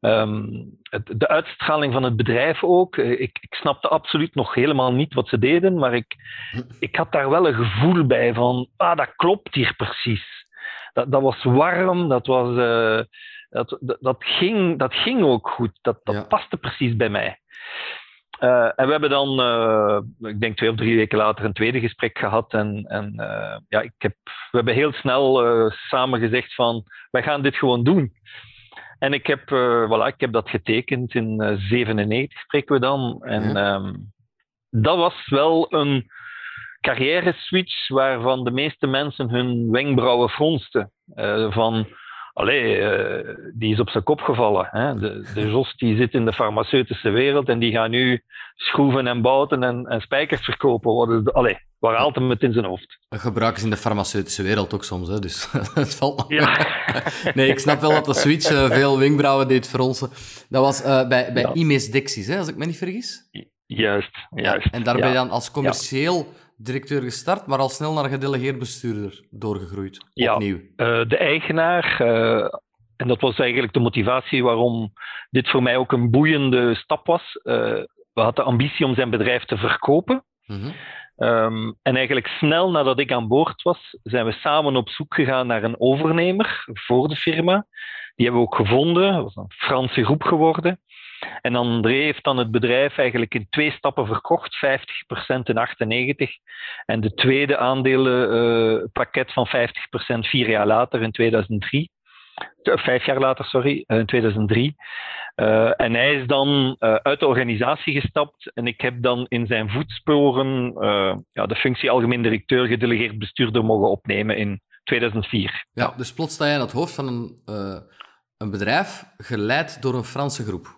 Um, het, de uitstraling van het bedrijf ook. Ik, ik, snapte absoluut nog helemaal niet wat ze deden, maar ik, <laughs> ik had daar wel een gevoel bij van, ah, dat klopt hier precies. Dat, dat was warm, dat, was, uh, dat, dat, ging, dat ging ook goed, dat, dat Ja. paste precies bij mij. Uh, en we hebben dan, uh, ik denk twee of drie weken later, een tweede gesprek gehad. En, en ja, ik heb, we hebben heel snel samen gezegd van, wij gaan dit gewoon doen. En ik heb, voilà, ik heb dat getekend in 97, spreken we dan. En Ja. um, dat was wel een carrière switch waarvan de meeste mensen hun wenkbrauwen fronsten. van, allee, uh, die is op zijn kop gevallen. Hè? De, de Jos die zit in de farmaceutische wereld en die gaat nu schroeven en bouten en, en spijkers verkopen. Wat allee, waar haalt hem het in zijn hoofd? Dat gebruiken ze in de farmaceutische wereld ook soms, hè? dus <laughs> het valt Ja. Nee, ik snap wel dat de switch uh, veel wenkbrauwen deed fronsen. Dat was uh, bij, bij Ja. Imes Dexys, hè, als ik me niet vergis. Juist, juist. En daar ja. ben je dan als commercieel directeur gestart, maar al snel naar gedelegeerd bestuurder doorgegroeid. Ja. Opnieuw. Uh, de eigenaar, uh, en dat was eigenlijk de motivatie waarom dit voor mij ook een boeiende stap was. Uh, we hadden de ambitie om zijn bedrijf te verkopen. Mhm. Um, en eigenlijk snel nadat ik aan boord was, zijn we samen op zoek gegaan naar een overnemer voor de firma. Die hebben we ook gevonden. Dat was een Franse groep geworden. En André heeft dan het bedrijf eigenlijk in twee stappen verkocht, 50% in 98 en de tweede aandelenpakket van 50% vier jaar later in 2003. Vijf jaar later, sorry, in 2003. Uh, en hij is dan uit de organisatie gestapt en ik heb dan in zijn voetsporen ja, de functie algemeen directeur gedelegeerd bestuurder mogen opnemen in 2004. Ja, dus plots sta je aan het hoofd van een, een bedrijf geleid door een Franse groep.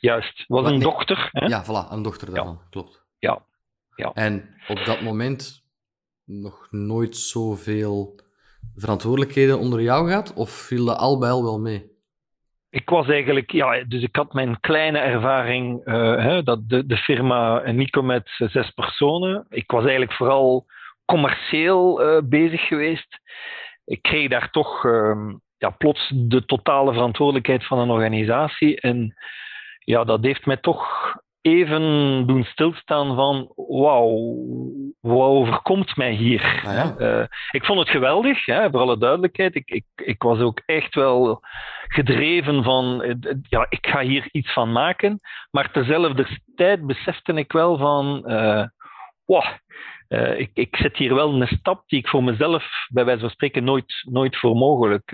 Juist, was een nee. dochter. Hè? Ja, voilà, een dochter daarvan, ja. klopt. Ja. ja. En op dat moment nog nooit zoveel verantwoordelijkheden onder jou gehad? Of viel dat al bij al wel mee? Ik was eigenlijk, ja, dus ik had mijn kleine ervaring, uh, hè, dat de, de firma Nico met zes personen. Ik was eigenlijk vooral commercieel uh, bezig geweest. Ik kreeg daar toch uh, ja, plots de totale verantwoordelijkheid van een organisatie. En ja, dat heeft mij toch even doen stilstaan van wauw, wat overkomt mij hier? Ah, ja. uh, ik vond het geweldig, hè, voor alle duidelijkheid. Ik, ik, ik was ook echt wel gedreven van ja, ik ga hier iets van maken. Maar tezelfde tijd besefte ik wel van uh, wow, uh, ik, ik zet hier wel een stap die ik voor mezelf, bij wijze van spreken, nooit, nooit voor mogelijk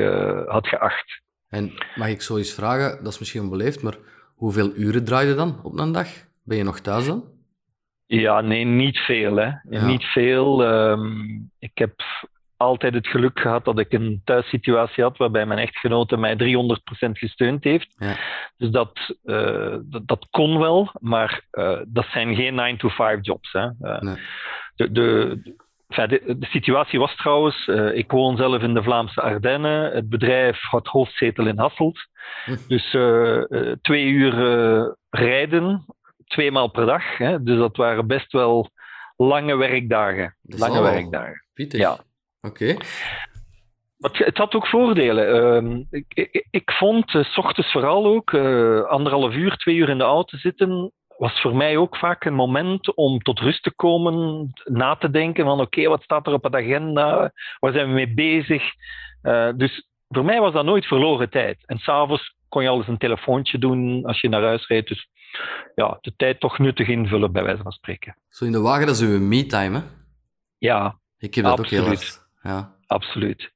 had geacht. En mag ik zo eens vragen, dat is misschien onbeleefd, maar Hoeveel uren draai je dan op een dag? Ben je nog thuis dan? Ja, nee, niet veel. Hè. Ja. Niet veel. Um, ik heb altijd het geluk gehad dat ik een thuissituatie had waarbij mijn echtgenote mij 300% gesteund heeft. Ja. Dus dat, uh, dat, dat, kon wel, maar uh, dat zijn geen 9-to-5 jobs. Hè. Uh, Nee. de, de, enfin, de, de situatie was trouwens, uh, ik woon zelf in de Vlaamse Ardennen. Het bedrijf had hoofdzetel in Hasselt. Hm. Dus uh, uh, twee uur rijden, twee maal per dag. Hè. Dus dat waren best wel lange werkdagen. Is Lange wel werkdagen. Pittig. Ja. Oké. Maar het, het had ook voordelen. Uh, ik, ik, ik, vond, s ochtends vooral ook, anderhalf uur, twee uur in de auto zitten, was voor mij ook vaak een moment om tot rust te komen, na te denken van oké, okay, wat staat er op de agenda, waar zijn we mee bezig. Uh, dus voor mij was dat nooit verloren tijd. En s'avonds kon je al eens een telefoontje doen als je naar huis reed. Dus ja, de tijd toch nuttig invullen, bij wijze van spreken. Zo in de wagen, dat is uw me-time, hè? Ja, Ik heb dat Absoluut. ook heel hard. Ja. Absoluut.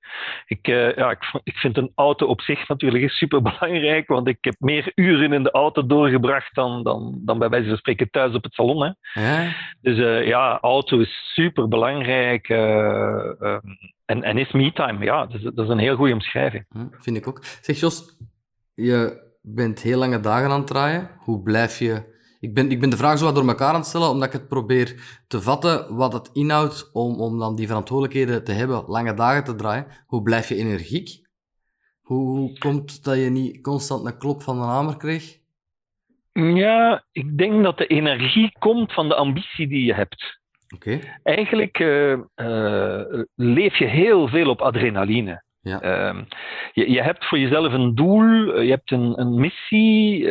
Ik, uh, ja, ik, ik, vind een auto op zich natuurlijk super belangrijk, want ik heb meer uren in de auto doorgebracht dan, dan, dan bij wijze van spreken thuis op het salon. Hè. Ja? Dus uh, ja, auto is super belangrijk uh, en, en is me-time. Ja, dat is, dat is, een heel goede omschrijving. Hm, vind ik ook. Zeg Jos, je bent heel lange dagen aan het draaien. Hoe blijf je ik ben, ik ben de vraag zo wat door elkaar aan het stellen, omdat ik het probeer te vatten wat het inhoudt om, om dan die verantwoordelijkheden te hebben, lange dagen te draaien. Hoe blijf je energiek? Hoe, hoe komt dat je niet constant een klop van de hamer kreeg? Ja, ik denk dat de energie komt van de ambitie die je hebt. Oké. Eigenlijk uh, uh, leef je heel veel op adrenaline. Ja. Uh, je, je hebt voor jezelf een doel, je hebt een, een missie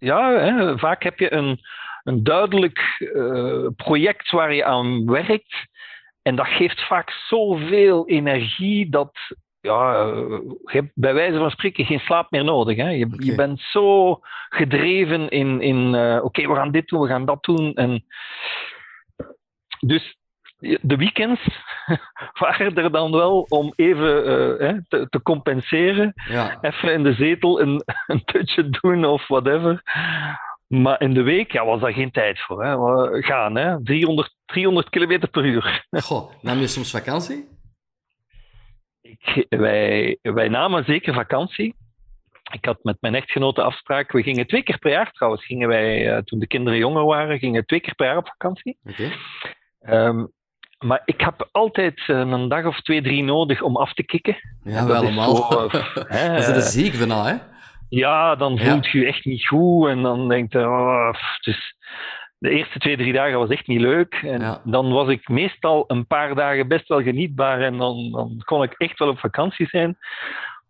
ja, hè, vaak heb je een, een duidelijk uh, project waar je aan werkt. En dat geeft vaak zoveel energie dat ja, je hebt bij wijze van spreken geen slaap meer nodig. Hè. Je, je bent zo gedreven in, in uh, oké, okay, we gaan dit doen, we gaan dat doen. En dus de weekends <laughs> waren er dan wel om even uh, te, te, compenseren. Ja. Even in de zetel een, <laughs> een tutje doen of whatever. Maar in de week ja, was daar geen tijd voor. Hè. We gaan, hè. 300, 300 km per uur. <laughs> Goh, nam je soms vakantie? Ik, wij, wij namen zeker vakantie. Ik had met mijn echtgenote afspraak. We gingen twee keer per jaar trouwens. Gingen wij, uh, toen de kinderen jonger waren, gingen twee keer per jaar op vakantie. Oké. Okay. Um, maar ik heb altijd een dag of twee, drie nodig om af te kicken. Ja, we allemaal. Zo, <laughs> hè, dat is de ziek bijna, hè? Ja, dan voelt je je echt niet goed en dan denkt je, oh, dus de eerste twee, drie dagen was echt niet leuk. En ja. dan was ik meestal een paar dagen best wel genietbaar en dan, dan kon ik echt wel op vakantie zijn.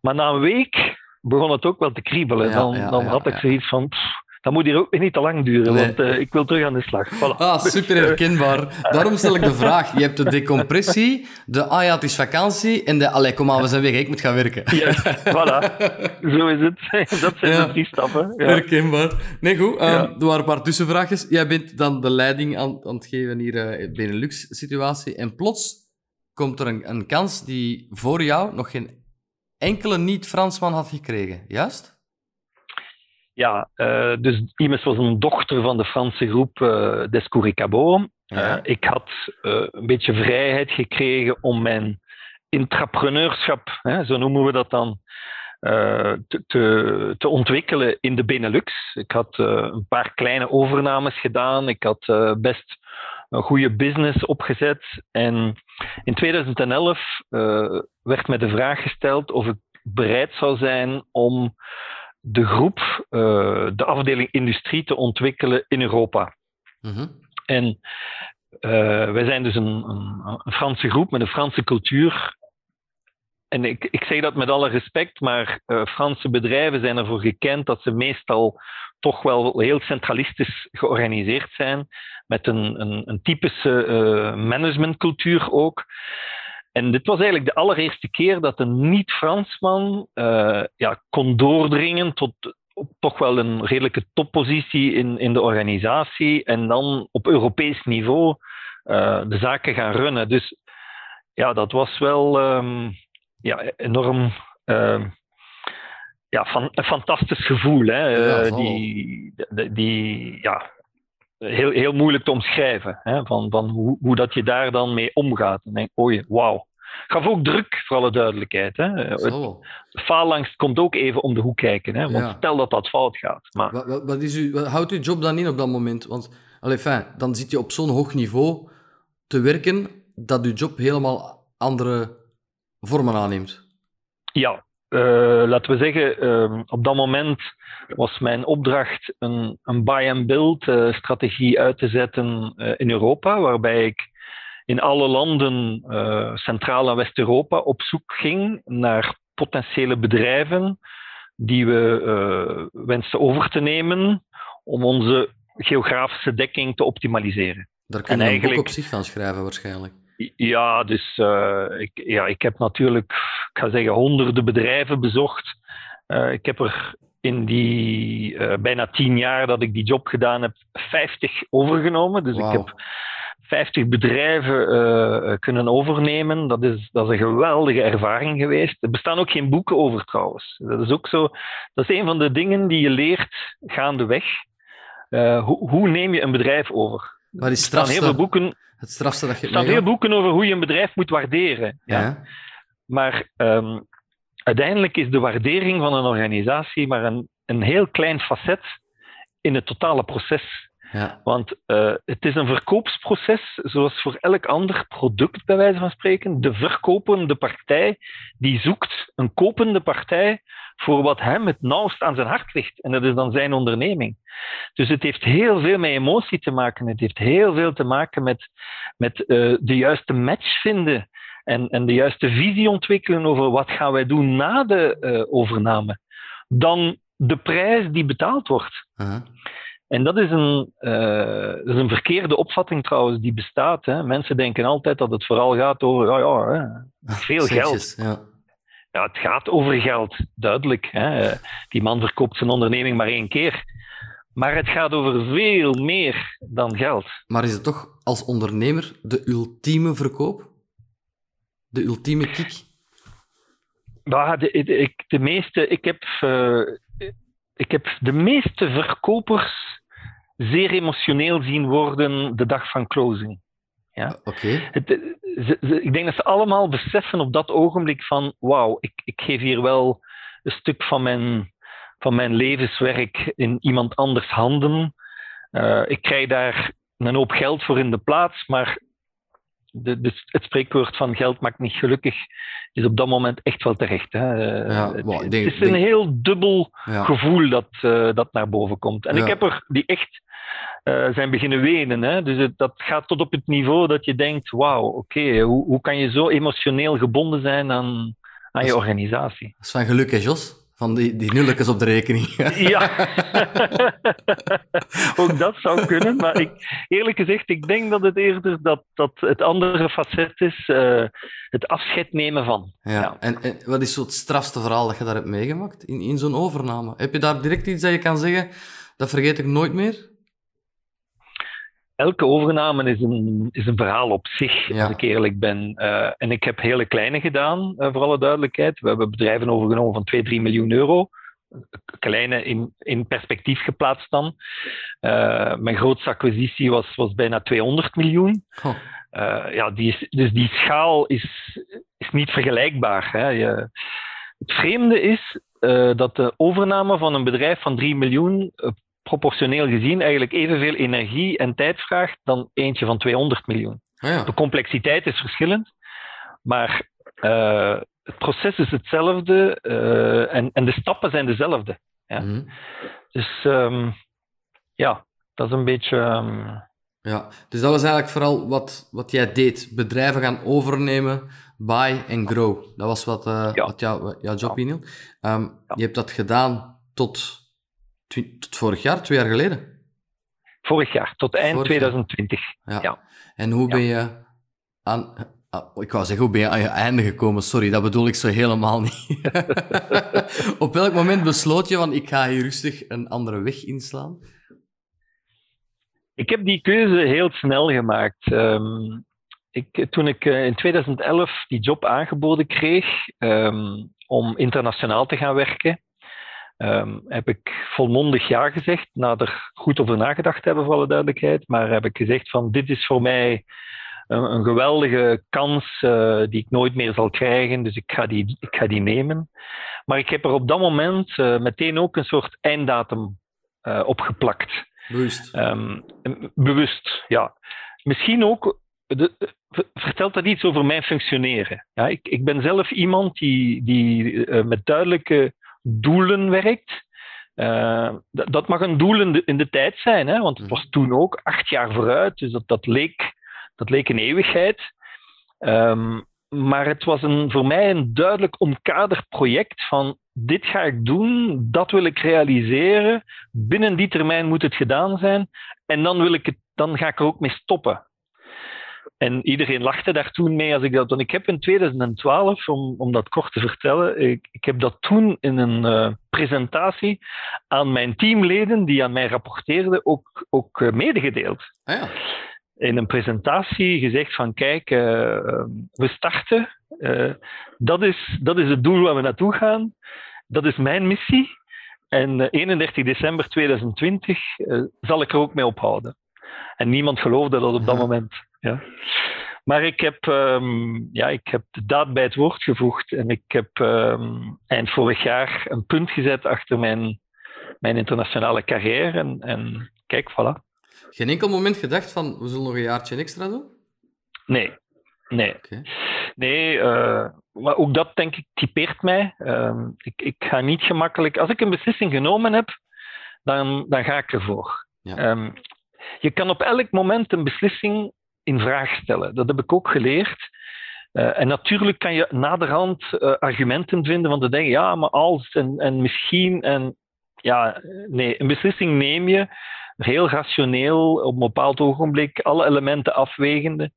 Maar na een week begon het ook wel te kriebelen. Ja, dan ja, dan had ik zoiets van, pff, dat moet hier ook niet te lang duren, want uh, ik wil terug aan de slag. Voilà. Ah, super herkenbaar. Daarom stel ik de vraag. Je hebt de decompressie, de ah ja, het is vakantie en de allee, kom aan, we zijn weg, ik moet gaan werken. Ja, voilà. Zo is het. <laughs> Dat zijn ja. de drie stappen. Ja. Herkenbaar. Nee, goed. Um, ja. Er waren een paar tussenvraagjes. Jij bent dan de leiding aan, aan het geven hier uh, Benelux-situatie en plots komt er een, een kans die voor jou nog geen enkele niet-Fransman had gekregen, juist? Ja, uh, dus Imes was een dochter van de Franse groep uh, Descouris Cabot. Ja. Uh, ik had een beetje vrijheid gekregen om mijn intrapreneurschap, hè, zo noemen we dat dan, te, te, te, ontwikkelen in de Benelux. Ik had een paar kleine overnames gedaan. Ik had best een goede business opgezet. En in 2011 werd mij de vraag gesteld of ik bereid zou zijn om de groep, uh, de afdeling industrie te ontwikkelen in Europa. Mm En uh, wij zijn dus een, een, een, Franse groep met een Franse cultuur. En ik, ik zeg dat met alle respect, maar uh, Franse bedrijven zijn ervoor gekend dat ze meestal toch wel heel centralistisch georganiseerd zijn, met een, een, een typische managementcultuur ook. En dit was eigenlijk de allereerste keer dat een niet-Fransman uh, ja, kon doordringen tot toch wel een redelijke toppositie in, in de organisatie en dan op Europees niveau uh, de zaken gaan runnen. Dus ja, dat was wel um, ja, enorm uh, ja, van, een fantastisch gevoel. Hè? Ja, die, die, die, ja, heel, heel moeilijk te omschrijven. Hè? Van, van hoe, hoe dat je daar dan mee omgaat. En denk, oei, wauw. Gaf ook druk, voor alle duidelijkheid. Hè? Zo. Faallangst komt ook even om de hoek kijken. Hè? Want stel dat dat fout gaat. Maar... Wat, wat, is u, wat houdt uw job dan in op dat moment? Want allez, fijn, dan zit je op zo'n hoog niveau te werken dat uw job helemaal andere vormen aanneemt. Ja, uh, laten we zeggen, uh, op dat moment was mijn opdracht een, een buy-and-build uh, strategie uit te zetten in Europa, waarbij ik in alle landen Centraal- en West-Europa op zoek ging naar potentiële bedrijven die we wensten over te nemen om onze geografische dekking te optimaliseren. Daar kun je en eigenlijk... op zich van schrijven waarschijnlijk. Ja, dus uh, ik, ja, ik heb natuurlijk, ik ga zeggen, honderden bedrijven bezocht. Uh, ik heb er in die uh, bijna tien jaar dat ik die job gedaan heb, 50 overgenomen. Dus wow. ik heb 50 bedrijven kunnen overnemen. Dat is, dat is een geweldige ervaring geweest. Er bestaan ook geen boeken over trouwens. Dat is ook zo. Dat is een van de dingen die je leert gaandeweg. hoe, hoe neem je een bedrijf over? Is er staan heel veel boeken het strafste dat je Er staan veel boeken over hoe je een bedrijf moet waarderen. Ja. Maar um, uiteindelijk is de waardering van een organisatie maar een, een heel klein facet in het totale proces. Ja. Want uh, het is een verkoopsproces, zoals voor elk ander product, bij wijze van spreken. De verkopende partij die zoekt een kopende partij voor wat hem het nauwst aan zijn hart ligt. En dat is dan zijn onderneming. Dus het heeft heel veel met emotie te maken. Het heeft heel veel te maken met, met uh, de juiste match vinden. En, en de juiste visie ontwikkelen over wat gaan wij doen na de uh, overname. Dan de prijs die betaald wordt. -huh. En dat is, een, uh, dat is een verkeerde opvatting trouwens die bestaat. Hè. Mensen denken altijd dat het vooral gaat over ja, ja, hè, veel geld. Ja. ja. het gaat over geld, duidelijk. Hè. Die man verkoopt zijn onderneming maar één keer. Maar het gaat over veel meer dan geld. Maar is het toch als ondernemer de ultieme verkoop? De ultieme kick? Ja, de, de, ik, de meeste, ik, heb, uh, ik heb de meeste verkopers zeer emotioneel zien worden de dag van closing. Ja? Oké. Ik denk dat ze allemaal beseffen op dat ogenblik van wauw, ik, ik geef hier wel een stuk van mijn, van mijn levenswerk in iemand anders handen. Uh, ik krijg daar een hoop geld voor in de plaats, maar de, de, het spreekwoord van geld maakt niet gelukkig is op dat moment echt wel terecht. Hè. Ja, wow, het, denk, is een denk... heel dubbel ja. gevoel dat, uh, dat naar boven komt. En ja. ik heb er die echt uh, zijn beginnen wenen. Hè. Dus het, dat gaat tot op het niveau dat je denkt: wauw, oké, okay, hoe, hoe kan je zo emotioneel gebonden zijn aan, aan je organisatie? Dat is van geluk, hè, Jos? Van die, die nulletjes op de rekening. <laughs> ja, <laughs> ook dat zou kunnen. Maar ik, eerlijk gezegd, ik denk dat het eerder dat, dat het andere facet is, uh, het afscheid nemen van. Ja. ja. En, en, wat is zo het strafste verhaal dat je daar hebt meegemaakt in, in zo'n overname? Heb je daar direct iets dat je kan zeggen, dat vergeet ik nooit meer? Elke overname is een, is een verhaal op zich, als ik eerlijk ben. Uh, en ik heb hele kleine gedaan, uh, voor alle duidelijkheid. We hebben bedrijven overgenomen van 2, 3 miljoen euro. Kleine in, in perspectief geplaatst dan. Uh, mijn grootste acquisitie was, was bijna 200 miljoen. Oh. ja, die is, dus die schaal is, is niet vergelijkbaar. Hè. Je, het vreemde is dat de overname van een bedrijf van 3 miljoen proportioneel gezien eigenlijk evenveel energie en tijd vraagt dan eentje van 200 miljoen. Ah, ja. De complexiteit is verschillend, maar uh, het proces is hetzelfde uh, en, en, de stappen zijn dezelfde. Ja. Mm. Dus um, ja, dat is een beetje. Um... Ja, dus dat was eigenlijk vooral wat, wat jij deed: bedrijven gaan overnemen, buy en grow. Dat was wat, uh, ja. wat jou, jouw job ja. Um, je hebt dat gedaan tot tot vorig jaar, twee jaar geleden? Vorig jaar, tot eind 2020. Ja. En hoe ben je aan... Ah, ik wou zeggen, hoe ben je aan je einde gekomen? Sorry, dat bedoel ik zo helemaal niet. <laughs> Op welk moment besloot je van, ik ga hier rustig een andere weg inslaan? Ik heb die keuze heel snel gemaakt. Um, ik, toen ik eh, in 2011 die job aangeboden kreeg um, om internationaal te gaan werken, Um, heb ik volmondig ja gezegd, na er goed over nagedacht hebben, voor alle duidelijkheid. Maar heb ik gezegd van dit is voor mij een, een geweldige kans uh, die ik nooit meer zal krijgen, dus ik ga die, ik ga die nemen. Maar ik heb er op dat moment uh, meteen ook een soort einddatum uh, op geplakt. Bewust? Um, bewust, ja. Misschien ook de, vertelt dat iets over mijn functioneren. Ja, ik, ik ben zelf iemand die, die uh, met duidelijke doelen werkt. Uh, dat mag een doel in de, in de tijd zijn, hè, want het was mhm. toen ook acht jaar vooruit, dus dat, dat, leek, dat leek een eeuwigheid. Um, maar het was een, voor mij een duidelijk omkaderd project van dit ga ik doen, dat wil ik realiseren, binnen die termijn moet het gedaan zijn en dan, wil ik het, dan ga ik er ook mee stoppen. En iedereen lachte daar toen mee als ik dat. Want ik heb in 2012, om, om dat kort te vertellen, ik, ik heb dat toen in een uh, presentatie aan mijn teamleden die aan mij rapporteerden ook, ook uh, medegedeeld. Ah, ja. In een presentatie gezegd van kijk, uh, we starten. dat, is, dat is het doel waar we naartoe gaan. Dat is mijn missie. En 31 december 2020 zal ik er ook mee ophouden. En niemand geloofde dat op dat moment. Ja. Maar ik heb, um, ja, ik heb de daad bij het woord gevoegd en ik heb um, eind vorig jaar een punt gezet achter mijn, mijn internationale carrière. En, en kijk, voilà. Geen enkel moment gedacht van, we zullen nog een jaartje extra doen? Nee, nee. Okay. Nee, uh, maar ook dat denk ik typeert mij. Uh, ik, ik ga niet gemakkelijk... Als ik een beslissing genomen heb, dan, dan ga ik ervoor. Ja. Um, je kan op elk moment een beslissing in vraag stellen. Dat heb ik ook geleerd. Uh, en natuurlijk kan je naderhand uh, argumenten vinden van te denken, ja, maar als en, en misschien. En ja, nee, een beslissing neem je heel rationeel op een bepaald ogenblik, alle elementen afwegende.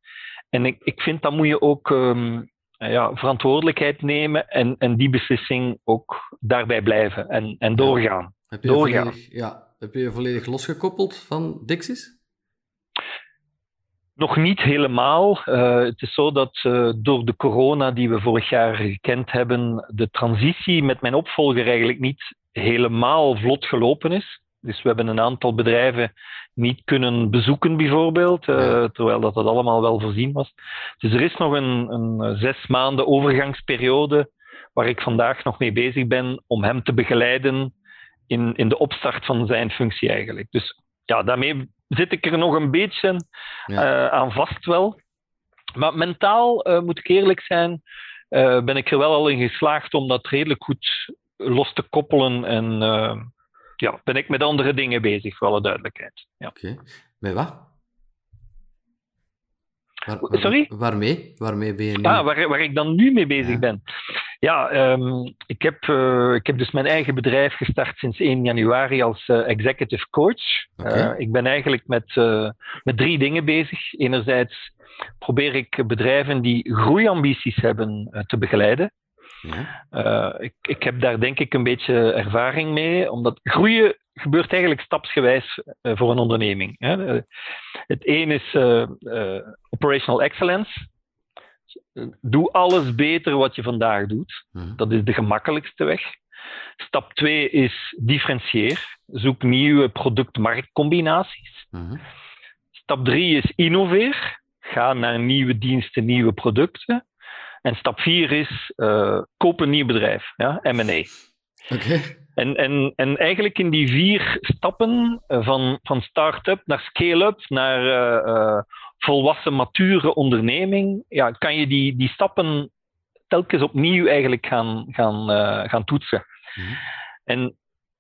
En ik, ik vind dat moet je ook um, ja, verantwoordelijkheid nemen en, en die beslissing ook daarbij blijven en, en doorgaan. Heb je doorgaan. Volledig, ja, heb je je volledig losgekoppeld van Dixis? Nog niet helemaal. Uh, het is zo dat uh, door de corona die we vorig jaar gekend hebben, de transitie met mijn opvolger eigenlijk niet helemaal vlot gelopen is. Dus we hebben een aantal bedrijven niet kunnen bezoeken, bijvoorbeeld, uh, terwijl dat, dat allemaal wel voorzien was. Dus er is nog een, een zes maanden overgangsperiode waar ik vandaag nog mee bezig ben om hem te begeleiden in, in de opstart van zijn functie eigenlijk. Dus ja, daarmee zit ik er nog een beetje uh, aan vast wel. Maar mentaal, uh, moet ik eerlijk zijn, uh, ben ik er wel al in geslaagd om dat redelijk goed los te koppelen. En ja, ben ik met andere dingen bezig, voor alle duidelijkheid. Ja. Oké. Okay. Met wat? Sorry? Waarmee? Waarmee ben je nu? Ah, waar, waar ik dan nu mee bezig ben. Ja, ehm, ik, heb, uh, ik heb dus mijn eigen bedrijf gestart sinds 1 januari als uh, executive coach. Okay. Uh, ik ben eigenlijk met, met drie dingen bezig. Enerzijds probeer ik bedrijven die groeiambities hebben te begeleiden. Ja. ik, ik heb daar denk ik een beetje ervaring mee, omdat groeien gebeurt eigenlijk stapsgewijs voor een onderneming. Hè. Het een is operational excellence doe alles beter wat je vandaag doet. Mhm. Dat is de gemakkelijkste weg. Stap 2 is differentieer. Zoek nieuwe product-marktcombinaties. Mhm. Stap 3 is innoveer. Ga naar nieuwe diensten, nieuwe producten. En stap 4 is uh, koop een nieuw bedrijf, ja, M&A. Oké. En, en, en eigenlijk in die vier stappen, eh, van, van start-up naar scale-up, naar uh, volwassen, mature onderneming, ja, kan je die, die stappen telkens opnieuw eigenlijk gaan, gaan, uh, gaan toetsen. Mhm. En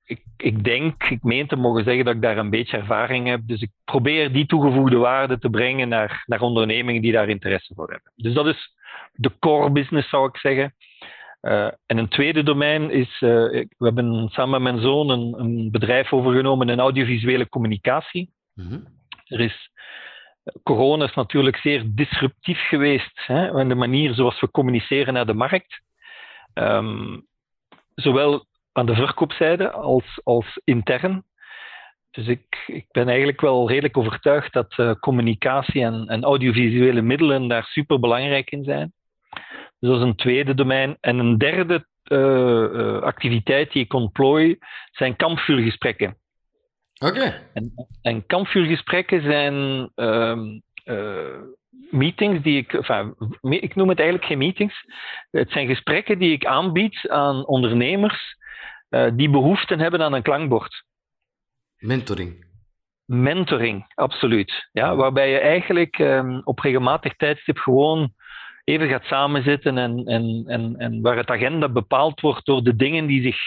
ik, ik denk, ik meen te mogen zeggen dat ik daar een beetje ervaring heb. Dus ik probeer die toegevoegde waarde te brengen naar, naar ondernemingen die daar interesse voor hebben. Dus dat is de core business, zou ik zeggen. Uh, en een tweede domein is, uh, we hebben samen met mijn zoon een, een bedrijf overgenomen in audiovisuele communicatie. Mm Er is corona is natuurlijk zeer disruptief geweest hè, in de manier zoals we communiceren naar de markt. Um, zowel aan de verkoopzijde als, als intern. Dus ik, ik ben eigenlijk wel redelijk overtuigd dat uh, communicatie en, en, audiovisuele middelen daar super belangrijk in zijn. Dus dat is een tweede domein. En een derde uh, uh, activiteit die ik ontplooi zijn kampvuurgesprekken. Oké. En, en kampvuurgesprekken zijn um, uh, meetings die ik, enfin, ik noem het eigenlijk geen meetings. Het zijn gesprekken die ik aanbied aan ondernemers uh, die behoefte hebben aan een klankbord. Mentoring. Mentoring, absoluut. Ja, waarbij je eigenlijk um, op regelmatig tijdstip gewoon even gaat samenzitten en, en, en, en waar het agenda bepaald wordt door de dingen die zich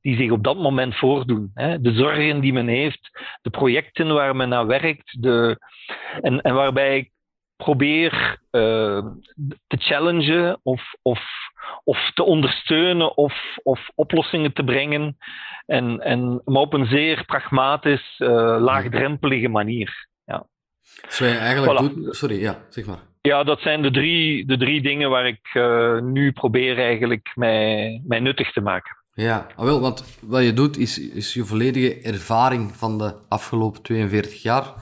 die zich op dat moment voordoen. Hè. De zorgen die men heeft, de projecten waar men aan werkt, de, en, en waarbij ik probeer uh, te challengen of, of, of te ondersteunen of, of oplossingen te brengen. En, en, maar op een zeer pragmatisch, uh, laagdrempelige manier. Ja. Je eigenlijk voilà. doet... Sorry, ja, zeg maar. Ja, dat zijn de drie, de drie dingen waar ik uh, nu probeer eigenlijk mij, mij nuttig te maken. Ja, ah, wel, want wat je doet is, is je volledige ervaring van de afgelopen 42 jaar,